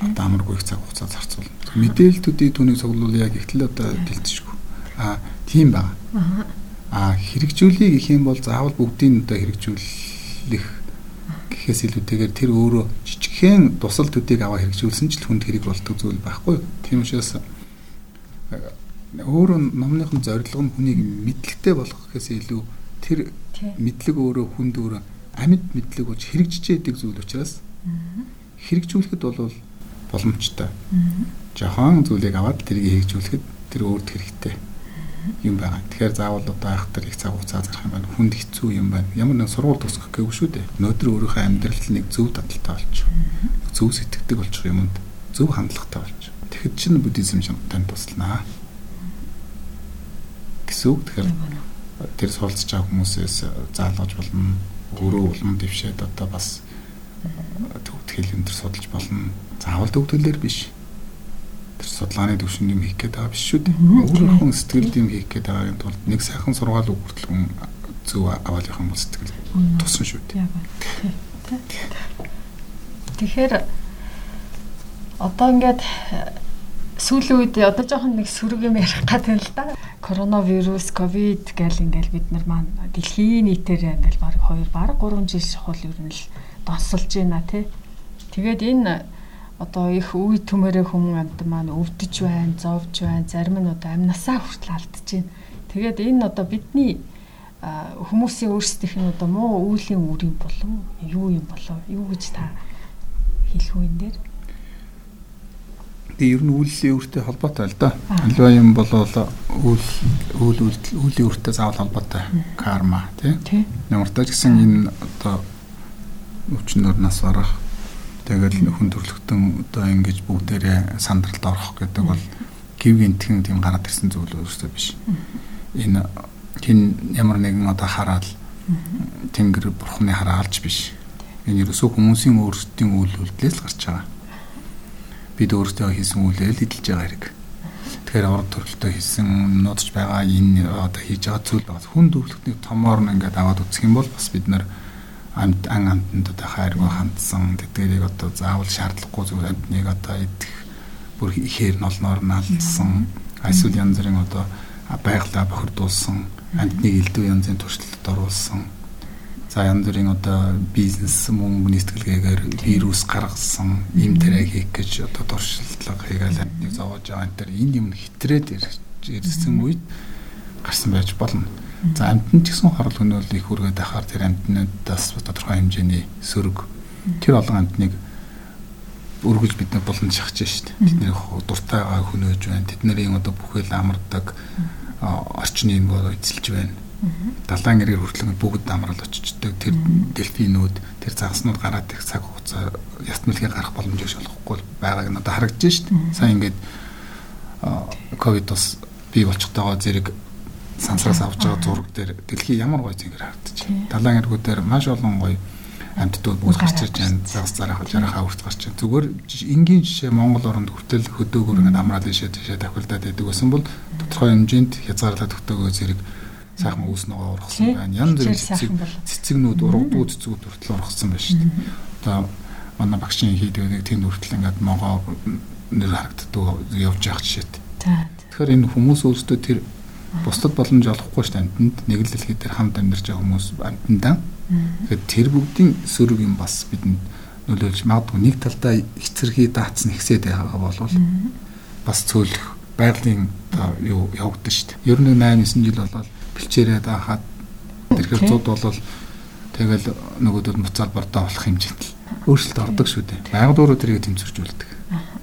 одоо амаргүй их цаг хугацаа зарцуулна. Мэдээлэлтүүдийн түүнийг цуглуулъя гэхтэл одоо дэлцэшгүй. Аа тийм байна. Аа хэрэгжүүлэх гэх юм бол заавал бүгдийг одоо хэрэгжүүлэх гэхээс илүүтэйгээр тэр өөрөө жижигхэн тусал төдийг аваа хэрэгжүүлсэн ч л хүнд хэрэг болдог зүйл байхгүй. Тийм учраас э, өөрөө номныхон зорилго нь хүнийг мэдлэгтэй болгох гэхээс илүү тэр мэдлэг өөрөө хүнд өөрөө амьд мэдлэг болж хэрэгжиж яадаг зүйл учраас хэрэгжүүлэхэд бол боломжтой. Жохон зүйлийг аваад тэрийг хэрэгжүүлэхэд тэр өөрт хэрэгтэй юм байгаа. Тэгэхээр заавал одоо айхтар их цаг хугацаа зарах юм байна. Хүнд хэцүү юм байна. Ямар нэг сургууль төгсөх гээгүй шүү дээ. Өнөөдөр өөрийнхөө амьдралд нэг зөв дадалтай болчих. Зөв сэтгэдэг болчих юмд зөв хандлагатай болчих. Тэгэхэд чинь буддизм танд туслана. Гэсэн үг. Тэгэхээр тэр суралцж байгаа хүмүүсээс заалгаж болно. Өөрөө улам дэвшээд одоо бас төгтгөл энэ төр судалж болно. Заавал төгтгөлөөр биш тэр судалгааны төвшөнд юм хийх гээд байгаа биш шүү дээ. Өөрийнхөө сэтгэлд юм хийх гээд байгаагийн тулд нэг сайхан сургаал өгөртөл хүн зөв аваалынхаа мөн сэтгэл тусан шүү дээ. Тэгэхээр одоо ингээд сүүлийн үед одоо жоохон нэг сөрөг юм ярих гэдэг л да. Коронавирус, ковид гэл ингээл бид нар маань дэлхийн нийтээр ингээл баг 2 баг 3 жил шахуул ер нь л донсолж байна тий. Тэгээд энэ одоо их үе төмөрөө хүмүүс амьд маань өвдөж байна, зовж байна, зарим нь одоо амнасаа хүртэл алдаж байна. Тэгээд энэ одоо бидний хүмүүсийн өөрсдийнх нь одоо муу үүлийн үр юм болов юу юм болов юу гэж та хэлэх үн дээр? Тэгээ ер нь үйллийн үүртэй холбоотой л да. Альва юм бол үйл үйл үйл үүртэй заавал холбоотой. Карма тий. Ямар ч гэсэн энэ одоо өвчнөр нас барах тэгэл хүн төрлөختөн одоо ингэж бүгдээрээ сандралд орох гэдэг бол гів гинтхэн тийм гараад ирсэн зүйл өөрөөсөө биш. Энэ хин ямар нэгэн одоо хараад тэнгэр бурхны хараа алж биш. Энэ ерөөсөө хүмүүсийн өөрсдийн үйл үйлдэлээс гарч байгаа бид өөрсдөө хийсэн үйлээ л эдэлж байгаа хэрэг. Тэгэхээр урд төрөлтөө хийсэн нуудаж байгаа энэ одоо хийж байгаа зүйл бас хүн дөвлөгтний томоор нь ингээд аваад үзэх юм бол бас бид нар амт ан амтанд одоо хайргүй хандсан. Тэдгэрийг одоо заавал шаардлагагүй зүйл амтныг одоо идэх бүр ихээр нолноор нь алдсан. Эсвэл янз бүрийн одоо байгалаа бохирдуулсан. Амтныг элдв янзын туршилтад оруулсан. За янз бүрийн одоо бизнес мөнгөний сэтгэлгээгээр вирус гаргасан. Юм тэрэг хийх гэж одоо дуршилтлага хийгээл нэг зовоож байгаа. Энэ төр энэ юм хитрээд ирсэн үед гарсан байж болно. За амтнд ч гэсэн хорол хөнөөл их үргээд байхаар тэр амтнуудаас тодорхой хэмжээний сөрөг тэр олон амтныг өргөж бид нар болон шахаж штт. Тэдний дуртай хөнөөж байна. Тэдний одоо бүхэл амардаг орчны энэ бол эзэлж байна далайн эргээр хүртлэн бүгд амрал очичдаг тэр дельфинүүд тэр загаснууд гараад их цаг хугацаа ятмалхийг гарах боломж өгч болохгүй байгааг нь одоо харагдаж шít. Сайн ингээд ковид бас бий болчихтойгоо зэрэг сансраас авч байгаа зураг дээр дэлхий ямар гоё зэнгэр харагдаж байна. Далайн эргүүдээр маш олон гоё амьтдууд бүгд гарч ирж байна. Загас зарах жарахаа хүрт гарч байна. Зүгээр энгийн жишээ Монгол оронд хүртэл хөдөөгөр ингээд амраад ишээ тийшээ тахилдаад байдаг гэсэн бол тодорхой хэмжээнд хязгаарлаад хөдөөгөө зэрэг сайхан үүснөгөө ургасан байна. Янз бүрийн цэцэг цэцэгнүүд ургадгүй цэцгүүд хүртэл ургасан байна шүү дээ. Одоо манай багшийн хийдэг нэг тэнд хүртэл ингээд могоо нэр харагддаг явж явах жишээт. Тэгэхээр энэ хүмүүс өөрсдөө тэр бусдад боломж олохгүй дээ. Амтнд нэг л дэлхий дээр хамт амьдарч байгаа хүмүүс амтндаа. Тэгэхээр тэр бүгдийн сөрөг юм бас бидэнд нөлөөлж магадгүй нэг талдаа эцэрхий даацсан ихсээд байгаа болвол бас цөөлөх байгалийн юу явагдаж дээ. Ер нь 8 9 жил болоод бэлчээрээ даахад тэрхэр зуд болол тэгэл нөгөөдөл буцаал бордоо болох хэмжээнд л өөрчлөлт ордог шүү дээ. Байгууллагууд тэрийг тэмцэржүүлдэг.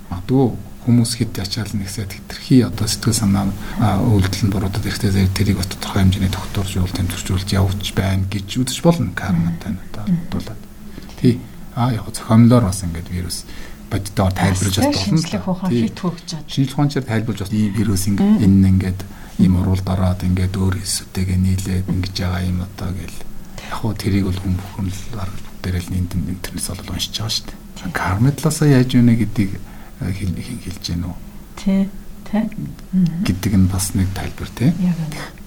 Магадгүй хүмүүс хэд ячаал нэгсээд хэтэрхий одоо сэтгэл санаа үйлдэл нь буруудад ирэхдээ зэрэг тэрийг бас тодорхой хэмжээний тогтворж уул тэмцэржүүлж явж байна гэж үзэж болно карматай нь одоо дуулаад. Тий. Аа яг зохиомлоор бас ингээд вирус боддоор тайлбарж бас болно. Шинжлэх ухаан хит хөгж чад. Шинжлэх ухаанчаар тайлбарж бас ийм вирус ингээд энэ ингээд ийм уралд ороод ингээд өөр хэсүүтэйгээ нийлээд ингэж байгаа юм одоо гэл яг хуу тэрийг бол хүн бүхэн л бүгдээрээ л интернетс бол уншиж байгаа шүү дээ. Карметласаа яаж юунэ гэдгийг э, хэлж гэнэ үү? Тий. Тий. гэдэг нь бас нэг тайлбар тий.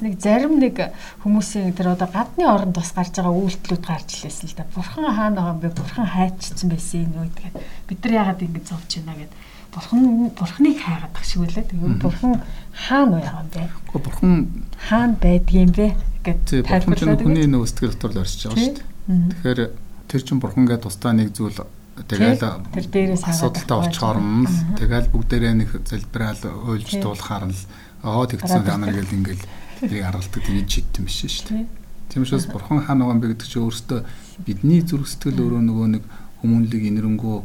Нэг зарим нэг хүмүүсийн тэр одоо гадны оронд бас гарч байгаа үйлдэлүүд гарч илээсэн л да. Бурхан хаана байгаа юм бэ? Бурхан хайчсан байсан юм уу гэдэг. Бид нар яагаад ингэж зовж байна гэдэг бурхан бурхныг хайгаад тах шиг үлээ. Тэгээд бурхан хаана байгаа юм бэ? Гэхдээ бурхан хаана байдгийм бэ гэдэг тайлбарлаад хүний нөө сэтгэл дотор л оршиж байгаа шүү дээ. Тэгэхээр тэр чин бурхан гэдэг тусдаа нэг зүйл тэгэл тэр дээрээс асуудалтай очихоор нь тэгэл бүгдээрээ нэг залбираал ойлж дуулахаар л оо тэгсэн данар гэл ингээл тэрийг аргалдаг тэгж шийдтэн биш шүү дээ. Тийм учраас бурхан хаана байгаа юм бэ гэдэг чинь өөрөөсөө бидний зүрх сэтгэл өөрөө нөгөө нэг хүмүүнлэг инэрэнгүү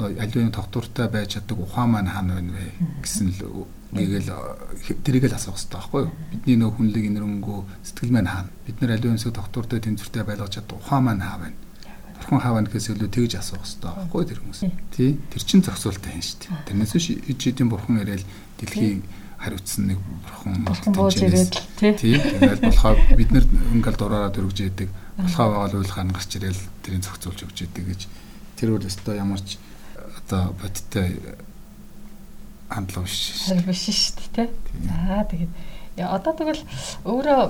аливаа тогтвортой байж чаддаг ухаан маань хаана байна вэ? Гэсэн л нэгэл тэрийг л асуух хэрэгтэй байхгүй юу? Бидний нөх хүнлэг инэрэнгүй сэтгэл маань хаана бид нар аливаа юмсыг тогтвортой тэнцвэртэй байлгаж чаддаг ухаан маань хаа байна бурхан байна гэхээс илүү тэгж асуух хэрэгтэй байхгүй тэр хүмүүс. Тий? Тэр чин зохицуултаа хийн шүү дээ тэрнээс биш ичидийн бурхан яриад дэлхийг хариуцсан нэг бурхан тэнцэнээс тий. Тэгэл болохоо бид нар ингээл дураараа дөрвж яадаг болохоо байгаа л уйл гарна гарч ирэл тэрийг зохицуулж өгч яадаг гэж. Тэр үл өстой ямар ч одоо бодтой хандлага биш шүү. Биш шүү дээ, тий. За тэгээд одоо тэгвэл өөрөө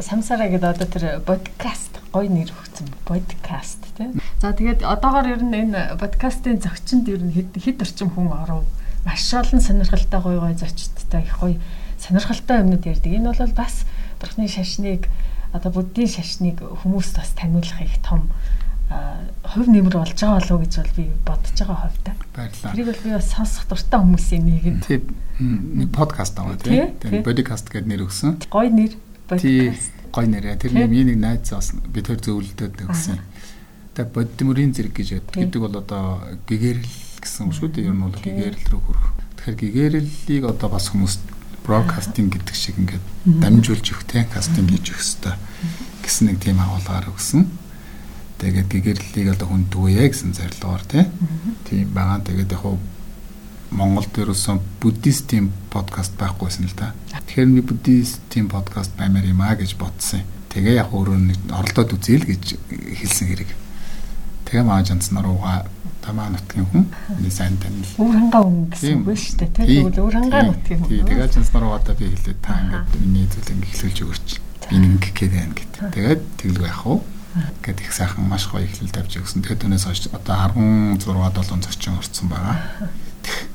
самсараа гэдэг одоо тэр подкаст гоё нэр өгсөн подкаст тий. За тэгээд одоогоор ер нь энэ подкастын зочинд ер нь хэд хэд орчим хүн оров. Маш олон сонирхолтой гоё гоё зочдтой их гоё сонирхолтой юмнууд ярьдаг. Энэ бол бас бурхны шашныг одоо буддийн шашныг хүмүүст бас таниулах их том хувь нэмэр болж байгаа болов уу гэж бол би бодож байгаа хувьтай. Баярлалаа. Тэрийг бол би бас сонсох дуртай хүмүүсийн нэг нь. Тийм. Нэг подкаст аваа тийм. Бодикаст гэдэг нэр өгсөн. Гой нэр подкаст. Гой нэр. Тэр нэг миний нэг найз бас бид төр зөвлөдөд өгсөн. Тэгээд бодимөрийн зэрэг гэж гэдэг бол одоо гэгэрл гэсэн үг шүү дээ. Ер нь бол гэгэрэл рүү хүрэх. Тэгэхээр гэгэрэлийг одоо бас хүмүүс бродкастинг гэдэг шиг ингээд дамжуулж өгөх те кастинг хийж өгөх хэрэгтэй гэсэн нэг тийм агуулгаар өгсөн. Тэгээд гэгэрэлийг одоо хүн дүүе гэсэн зорилгоор те. Тийм байгаа. Тэгээд яг хуу Монголд ерөөсөн буддистийн подкаст байхгүйсэн л да. Тэгэхээр би буддистийн подкаст баймаар юм а гэж бодсон. Тэгээ яг өөрөө нэг оролдоод үзье л гэж хэлсэн хэрэг. Тэгээ маа жанцнаар угаа тамаа нутгийн хүн миний сайн танил. Өөр хангаа хүн гэсэн үг шүү дээ тийм. Тэгвэл өөр хангаа нутгийн хүн. Тэгээ жанцнаар угаадаа би хэлээд та ингээд миний зүйл ингээ эхлүүлж өгөөч. Би нэг гэхэд байна гэд. Тэгээд тэглгүй яах вэ? Гэт их сайхан маш гоё эхлэл тавьж өгсөн. Тэгээд түүнээс хойш одоо 16 7 зорчин орцсон байгаа.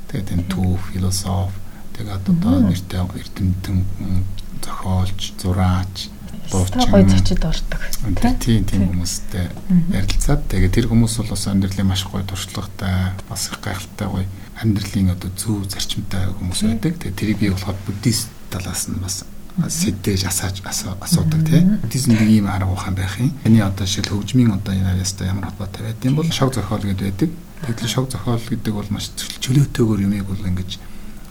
Тэгээд энэ төв, философи, тэгээд одоо нэртэй эрдэмтэн, зохиолч, зураач, дуучин гоё зочид ордог. Тийм тийм хүмүүстэй ярилцаад тэгээд тэр хүмүүс бол бас амьдралын маш гоё туршлагатай, бас их гайхалтай гоё амьдралын одоо зөв зарчимтай хүмүүс байдаг. Тэгээд тэрийг би болохоор буддист талаас нь бас сэдэж асааж асуудаг тийм. Буддизм нэг ийм арга ухаан байх юм. Эний одоо шил хөгжмийн одоо энэ яста ямар холбоотой байд юм бол шог зохиол гэдэг байдаг. Тэгэхээр шог зохиол гэдэг бол маш чөлөөтэйгээр юмыг бол ингэж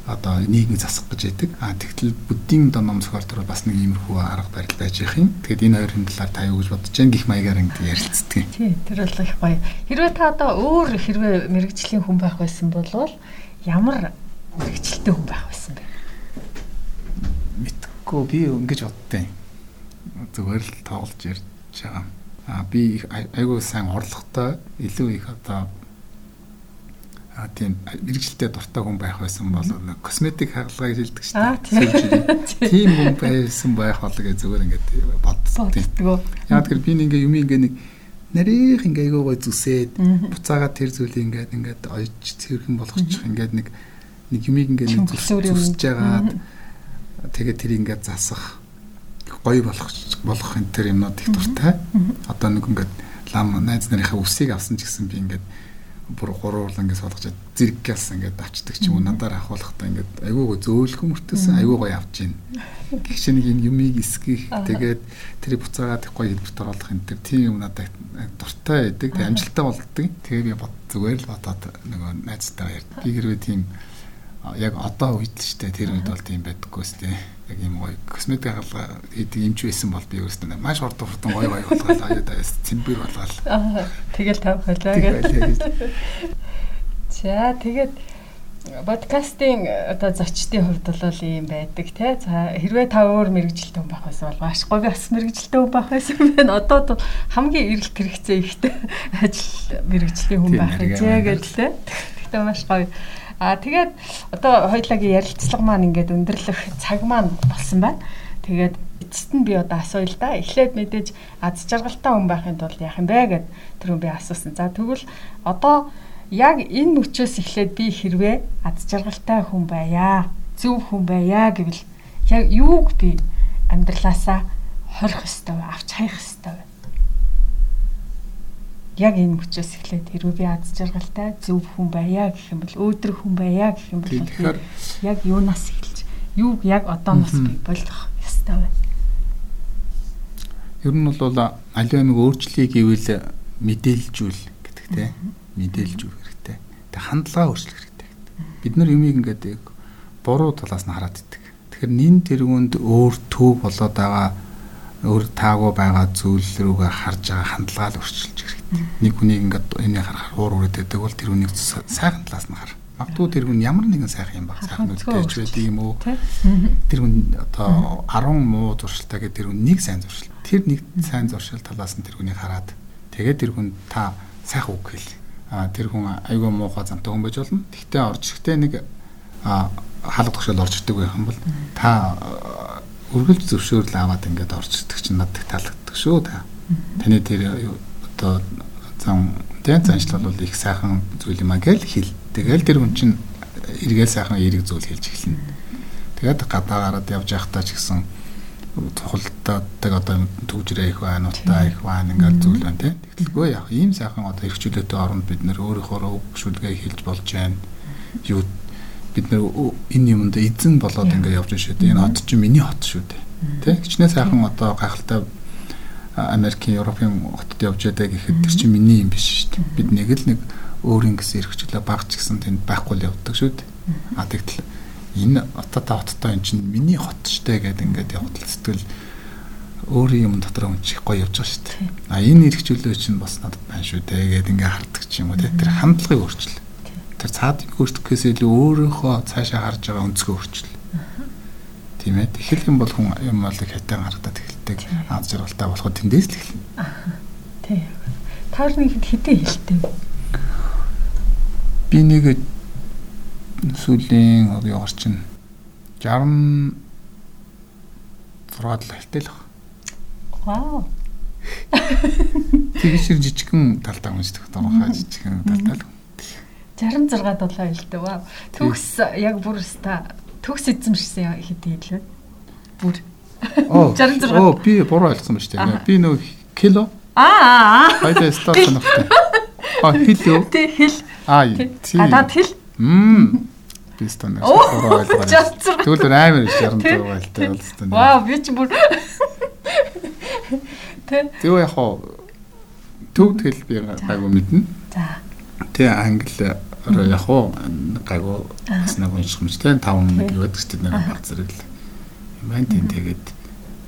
одоо нийгэм засах гэж байдаг. А тэгтэл буддийн одоо ном зохиол төр бас нэг иймэрхүү арга барил байж их юм. Тэгэхээр энэ хоёрын талаар та юу гэж бодож байна гих маягаар ингэ ярилцдаг. Тий, тэр бол их гоё. Хэрвээ та одоо өөр хэрвээ мэрэгжлийн хүн байх байсан бол ямар мэрэгчлээ хүн байх байсан бэ? Гэхдээ би ингэж боддیں۔ Зүгээр л тоглож ярьж байгаа. А би айгүй сайн орлоготой илүү их одоо а тийм мэрэгчлээ дуртай хүн байх байсан бол косметик хагалгаа хэлдэг шүү дээ. Тийм. Хүн байсан байх бол гэж зүгээр ингээд бодсон. Яг тэр би ингээ юм ингээ нэг нарийнх ингээ айгүй гой зүсээд буцаагаад тэр зүйлийг ингээд ингээд ойж цэвэрхэн болгочих ингээд нэг нэг юмыг ингээ нэг зүсэж жагаад тэгээд тэр ингээд засах гоё болох болох энэ тэр юмнууд их дуртай. Одоо нэг ингээд лам найз нарынхаа үсийг авсан ч гэсэн би ингээд бүр гурвал ингээд суулгачаад зэрэг гэлс ингээд авчдаг ч юм уу надаар ахуулахдаа ингээд айгүй гоо зөөлхөн мөртөөсөн гоё авч гин. Гэх нэг юм юмыг эсгэх тэгээд тэрийг буцаагаад гоё хэлбэрт оруулах энэ тэр тийм юм надад дуртай байдаг. Тэг амжилттай болддог. Тэгээ би бод зүгээр л бодоод нөгөө найзтайгаа ярьд. Би хэрвээ тийм яг одоо үед л штэ тэр үед бол тийм байдаггүй штэ яг юм гоё косметик хаалга хийдэг юмч байсан бол би өөрөөсөө маш хурд хурдан гоё гоё болгоод аяа даас цэмбэр болгоод тэгэл тав хойлоо гэж за тэгээд подкастын одоо зочдын хувьд бол ийм байдаг тий. За хэрвээ та өөр мэрэгжилтэй хүн байх байсан бол маш гоё бас мэрэгжилтэй хүн байх байсан байна. Одоо хамгийн эрэлт хэрэгцээ ихтэй (laughs) ажил мэрэгжлийн хүн байх гэж гэдэлээ. Тэгтээ маш гоё Аа тэгээд одоо хоёулагийн ярилцлага маань ингээд өндөрлөх цаг маань болсон байна. Тэгээд эцэст нь би одоо асууя л да. Эхлээд мэдээж аз жаргалтай хүн байхын тулд яах юм бэ гэд түрүүн би асуусан. За тэгвэл одоо яг энэ мөчөөс эхлээд би хэрвээ аз жаргалтай хүн байя, зөв хүн байя гэвэл яг юуг би амьдралаасаа хорих ёстой, авч хаях вэ? Яг энэ хүчээс эхлээд хэрвээ би аз жаргалтай зөв хүн байя гэх юм бол өөдрөг хүн байя гэх юм бол яг юунаас эхэлж юуг яг одооноос би болох ёстой вэ? Ер нь бол аливаа нэг өөрчлөлийг ивэл мэдээлжүүл гэдэг те мэдээлж өгөх хэрэгтэй. Тэг хандлага өөрчлөх хэрэгтэй. Бид нар юмыг ингээд буруу талаас нь хараад идэг. Тэгэхээр нин тэргүнд өөр төв болоод байгаа өөр таагүй байгаа зүйл рүүгээ харж байгаа хандлага л өөрчилж хэрэгтэй. Нэг хүнийг ингээд энийг харахаар хуур үрээд байдаг бол тэр хүнийг сайхан талаас нь хар. Магадгүй тэр хүн ямар нэгэн сайхан юм баг. Сайхан ч байдаг юм уу? Тэр хүн одоо 10 муу зуршилтай гэдэг тэр хүн нэг сайн зуршил. Тэр нэг сайн зуршил талаас нь тэр хүнийг хараад тэгээд тэр хүн та сайхан үг хэл. А тэр хүн айгүй муухай замтай хүн байж болно. Тэгтээ орж ирэхдээ нэг хаалга төгшөөл орж ирдэг байх юм бол та үргэлж зөвшөөрөл аваад ингээд орж ирдэг чинь надад таалагддаг шүү та. Таны тэр одоо зам тэн заншлал бол их сайхан зүйл юм а гэл хэл. Тэгэл тэр хүн чинь эргээл сайхан эерэг зүйл хэлж эхэлнэ. Тэгээд гадаа гараад явж байхдаа ч гэсэн тухалдаадаг одоо төвжрээ их байна, утаа их байна ингээд зүйл байна тийм. Тэгтэлгүй яг ийм сайхан одоо эрхчлөлтөй оронд бид нэр өөрийнхөө хөвгшүүлгээ хэлж болж байна. Юу бид нэр энэ юмд эзэн болоод ингээ явж шүү дээ. Энэ хот чинь миний хот шүү дээ. Тэ? Хичнээн сайхан одоо гайхалтай Америкийн, Европын хотод явж байдаг гэхэд тэр чинь миний юм биш шүү дээ. Бид нэг л нэг өөрийн гэсэн эрхчлөө багч гэсэн тэнд байхгүй л явдаг шүү дээ. А тэгтэл энэ оттой хоттой эн чинь миний хот штэ гэдэг ингээд явдал сэтгэл өөрийн юм дотор өнчих гоё явж байгаа шүү дээ. А энэ эрхчлөө чинь бас надад байна шүү дээ гэдэг ингээд хардаг ч юм уу те. Тэр хандлагыг өөрчлөл. Тэр цаадыг өөрчлөхөөс илүү өөрийнхөө цаашаа харж байгаа өнцгөө өөрчлөл. Тийм ээ. Эхлэх юм бол хүн юм бол хятад харагдаад эхэлдэг. Аз жаргалтай болоход тэндээс л эхэлнэ. Тий. Таарны хэдэн хэлтэй. Би нэг сүүлийн одоо ягаар чинь 60 6 хэлтэй л Вау. Тэгээ шир жижигхэн талдаа уншдаг дөрвөн жижигхэн талдаа л. 66 долоо хэлдэг. Вау. Төгс яг бүр өста төгс эзэмшсэн хэдий хэлвэ? Бүр. Оо (laughs) 66. Оо би буруу ойлгосон ба дээ. Би нөө кило Аа аа. хайда стар санахтай. А хил? Тэ хэл. А (laughs) (laughs) тий. Гадаад хэл. Мм. Би. 66. Тэгвэл амар 64 байлтай болстой. Вау, би ч бүр Тэ. Тэгээ яг хоо төв тэгэл би гайгүй мэднэ. За. Тэгээ англи ороо яг хоо гайгүй бас нэг унших юм ч тийм 5 нэг байдаг дээ нэг баг зэрэг л. Юм байна тийм тэгээд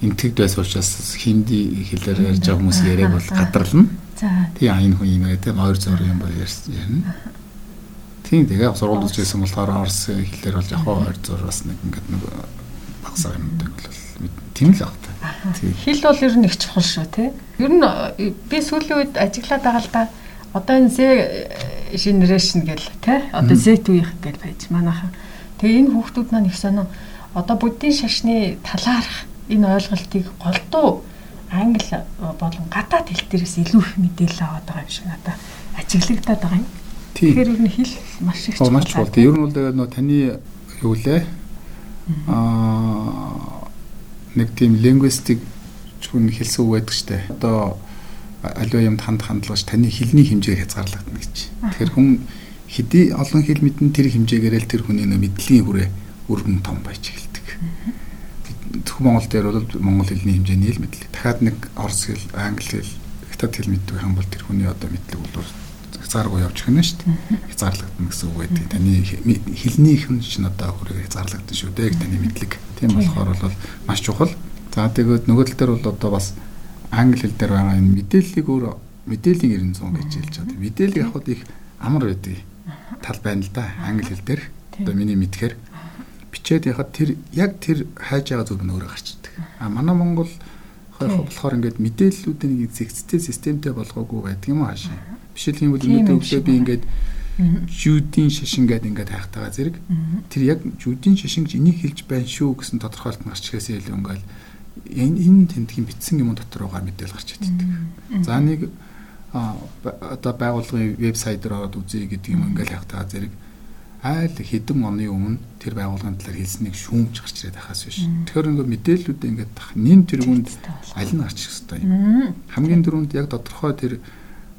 энтгэд байсан учраас хинди хэлээр ярьж байгаа хүмүүс яриаг бол гадарлана. За. Тэгээ энэ хүн юм яриа тийм ойр зур юм бол ярьна. Тийм тэгээ сургууль үзчихсэн болохоор орс хэлээр бол яг ойр зур бас нэг ингээд нэг багсаа юмдаг бол тийм л баг. Тийм. Хэл бол ер нь их чухал шүү, тэ. Ер нь э, би сүүлийн үед ажиглаад байгаа л да. Одоо энэ Z generation гэл, тэ. Одоо Z үеийнх гэл байж манайхан. Тэгээ энэ хүүхдүүд маань их сонио одоо буддийн шашны талаарх энэ ойлголтыг голдуу англи болон гадаад хэл дээрээс илүү их мэдээлэл аваад байгаа юм шиг надад ажиглагдаад байгаа юм. Тэгэхээр ер нь хэл маш их Оо маш чухал. Ер нь бол тэгээд нөө таны юу лээ? Аа нэг тийм лингвистик хүн хэлсэн үг байдаг штэ. Одоо аливаа юмд ханд хандлагч таны хэлний хэмжээг хязгаарлагдана гэж. Тэгэхээр хүн хэдий олон хэл мэдэн тэр хэмжээгээр л тэр хүний нөө мэдлэгийн хүрээ өргөн том байж эхэлдэг. Зөвхөн Монгол дээр бол монгол хэлний хэмжээний л мэдлэг. Дахиад нэг орос хэл, англи хэл, хятад хэл мэддэг бол тэр хүний одоо мэдлэг бол хязгааргүй явж гэнэ шүү дээ. Хязгаарлагдана гэсэн үг байдаг. Таны хэлнийх нь чинь одоо хүрээ хязгаарлагдана шүү дээ. Таны мэдлэг. Тийм болохоор бол маш чухал. За тэгээд нөгөө тал дээр бол одоо бас англи хэл дээр байгаа энэ мэдээллийг өөр мэдээллийн 900 гэж хэлж байгаа. Мэдээлэл авахд их амар байдаг тал байна л да. Англи хэл дээр. Одоо миний мэдхээр бичээд яхад тэр яг тэр хайж байгаа зүйл нь өөрөө гарч ирдэг. А манай Монгол болохоор ингээд мэдээллүүдийн нэг зэгцтэй системтэй болгоогүй байдаг юм аашаа. Бишэлхийн бол өнөөдөр өглөө би ингээд жүүдийн шашин гэдэг ингээд хайхтайгаа зэрэг тэр яг жүүдийн шашин гэж энийг хэлж байна шүү гэсэн тодорхойлт гарч ирэхээс илүү ингээд энэ тэмдгийн бичсэн юм дотор байгаа мэдээлэл гарч ирдэг. За нэг одоо байгууллагын вебсайт дээр ороод үзье гэдэг юм ингээд хайхтайгаа зэрэг айл хэдэн оны өмнө тэр байгууллагын талаар хэлснийг шүүмж гарч ирээд байхаас биш. Тэгэхээр ингээд мэдээллүүд ингээд нин тэргүүнд аль нь гарч ирэх хэрэгтэй юм. Хамгийн дөрөнд яг тодорхой тэр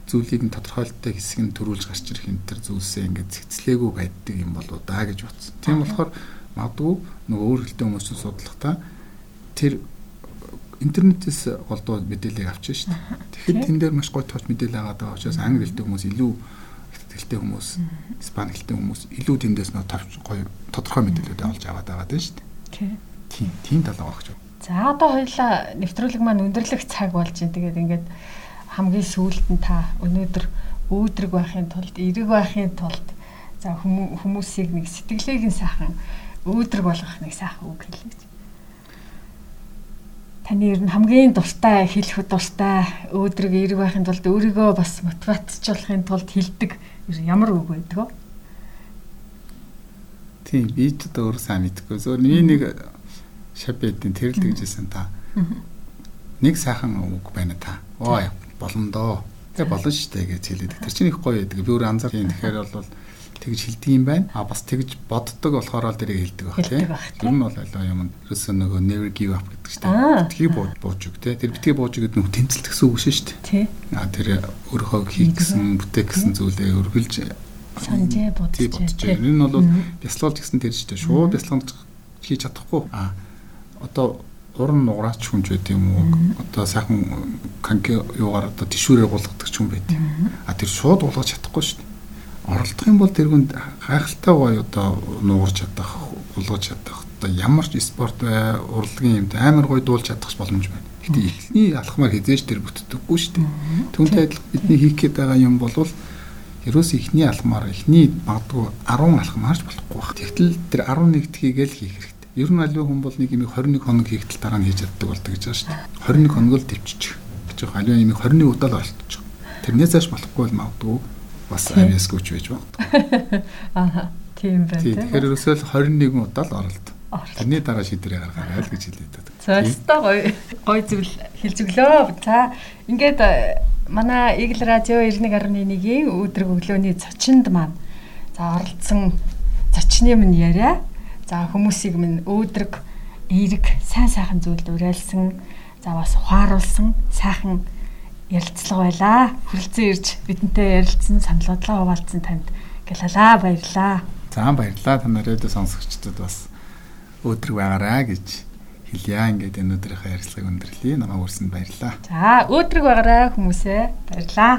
зүйлийг нь тодорхойлттой хэсэг нь төрүүлж гарч ирэх энэ тэр зүйлсээ ингээд цэцлээгүй байдаг юм болоо да гэж бодсон. Тийм болохоор магадгүй нөгөө өөр хэлтэй хүмүүс чинь судлахтаа тэр интернетээс голдуу мэдээллийг авчихна шүү дээ. Тэгэхээр тэн дээр маш гоё тооч мэдээлэл агаад байгаа учраас англи хэлтэй хүмүүс илүү хэлтэй хүмүүс, испани хэлтэй хүмүүс илүү тэндээс нөө тавч гоё тодорхой мэдээлэлүүд олж аваад байгаа даа шүү дээ. Тийм, тийм тал байгаа гэж. За одоо хоёлаа нэвтрүүлэг маань өндөрлөх цаг болж байна. Тэгээд ингээд хамгийн сүүлд нь та өнөөдөр өөдрөг байхын тулд, эрэг байхын тулд за хүмүүсийг нэг сэтгэлээг нь сайхан өөдрөг болгох нэг сайхан үг хэлээ. Таны ер нь хамгийн дуртай хэлэх дуртай өөдрөг эрэг байхын тулд өөрийгөө бас мотивацчлахын тулд хэлдэг ямар үг байдаг вэ? Тийм, би ч өөр сайн мэдгүй. Зөв нэг шабэдийн тэрэлдэг гэжсэн та. Нэг сайхан үг байна та. Ой, болно доо. Тэгээ болно шүү дээ гэж хэлээд. Тэр чинь их гоё байдаг. Би өөр анзаар тийм тэгэхээр бол тэгж хэлдэг юм байна. А бас тэгж боддог болохоор л дэрийг хэлдэг байх тийм. Тэр нь бол алаа юм. Ерөөсөө нөгөө never give up гэдэг дээ. Битгий бууж үг тийм. Тэр битгий бууж гэдэг нь тэмцэлт гэсэн үг шүү дээ. Тийм. А тэр өөрийнхөө хийх гэсэн бүтээх гэсэн зүйлээ өргөлж санжээ бодож байна. Энэ нь бол бясалгалж гэсэн тэр шүү дээ. Шууд бясалгалж хийж чадахгүй. А одоо уран нуграач хүн ч байт юм уу одоо сайхан канке юугаар одоо тишүүрээр гулгадаг ч хүн байт юм а тэр шууд уулгаж чадахгүй шүү дээ оролдох юм бол тэргүнд гайхалтай гоё одоо нуурч чадах, булгаж чадах. Одоо ямар ч спорт бай, урлагийн юмтай амар гоё дуулж чадах боломж байна. Гэтэ эхний алхмаар хизээж тэр бүтдэггүй шүү дээ. Түүнтэй адилхан бидний хийх гээд байгаа юм бол ерөөс ихний алхмаар ихний магадгүй 10 алхмаарч болохгүй баг. Тэгтэл тэр 11 дхийгээл хийх хэрэгтэй. Ер нь аливаа хүн бол нэг юм 21 хоног хийхдээ дараа нь хийж чаддаг болдог гэж байна шүү дээ. 21 хоног л төвччих. гэж байгаа. Аливаа юм 21 удаа л болчих. Тэрнээс хойш болохгүй бол магадгүй бас авиасгүйч байж магадгүй. Аа (laughs) тийм байна. Тэгэхээр ерөөсөө л 21 удаа л оролт. Тэрний дараа шийдвэрээ гаргаарай л гэж хэлээд байдаг. Зөвхөн гоё гоё зүйл хэлж өглөө. За ингээд э, манай Игэл радио 91.1-ийн өдрөг өглөөний зочинд маань за оролцсон зочны минь яриа. За хүмүүсийг минь өөдрөг эерэг сайн сайхан зүйлд уриалсан. За бас ухааруулсан сайхан ярилцлага байлаа. Хүрэлцэн ирж бидэнтэй ярилцсан, санал бодлоо хуваалцсан танд гэлалаа баярлаа. За баярлаа та нарыг сонсогчдод бас өдрөг байгаарай гэж хэлье. Ингээд энэ өдрийнхөө ярилцлагыг өндөрлөе. Намайг үрсэнд баярлаа. За өдрөг байгаарай хүмүүсээ. Баярлаа.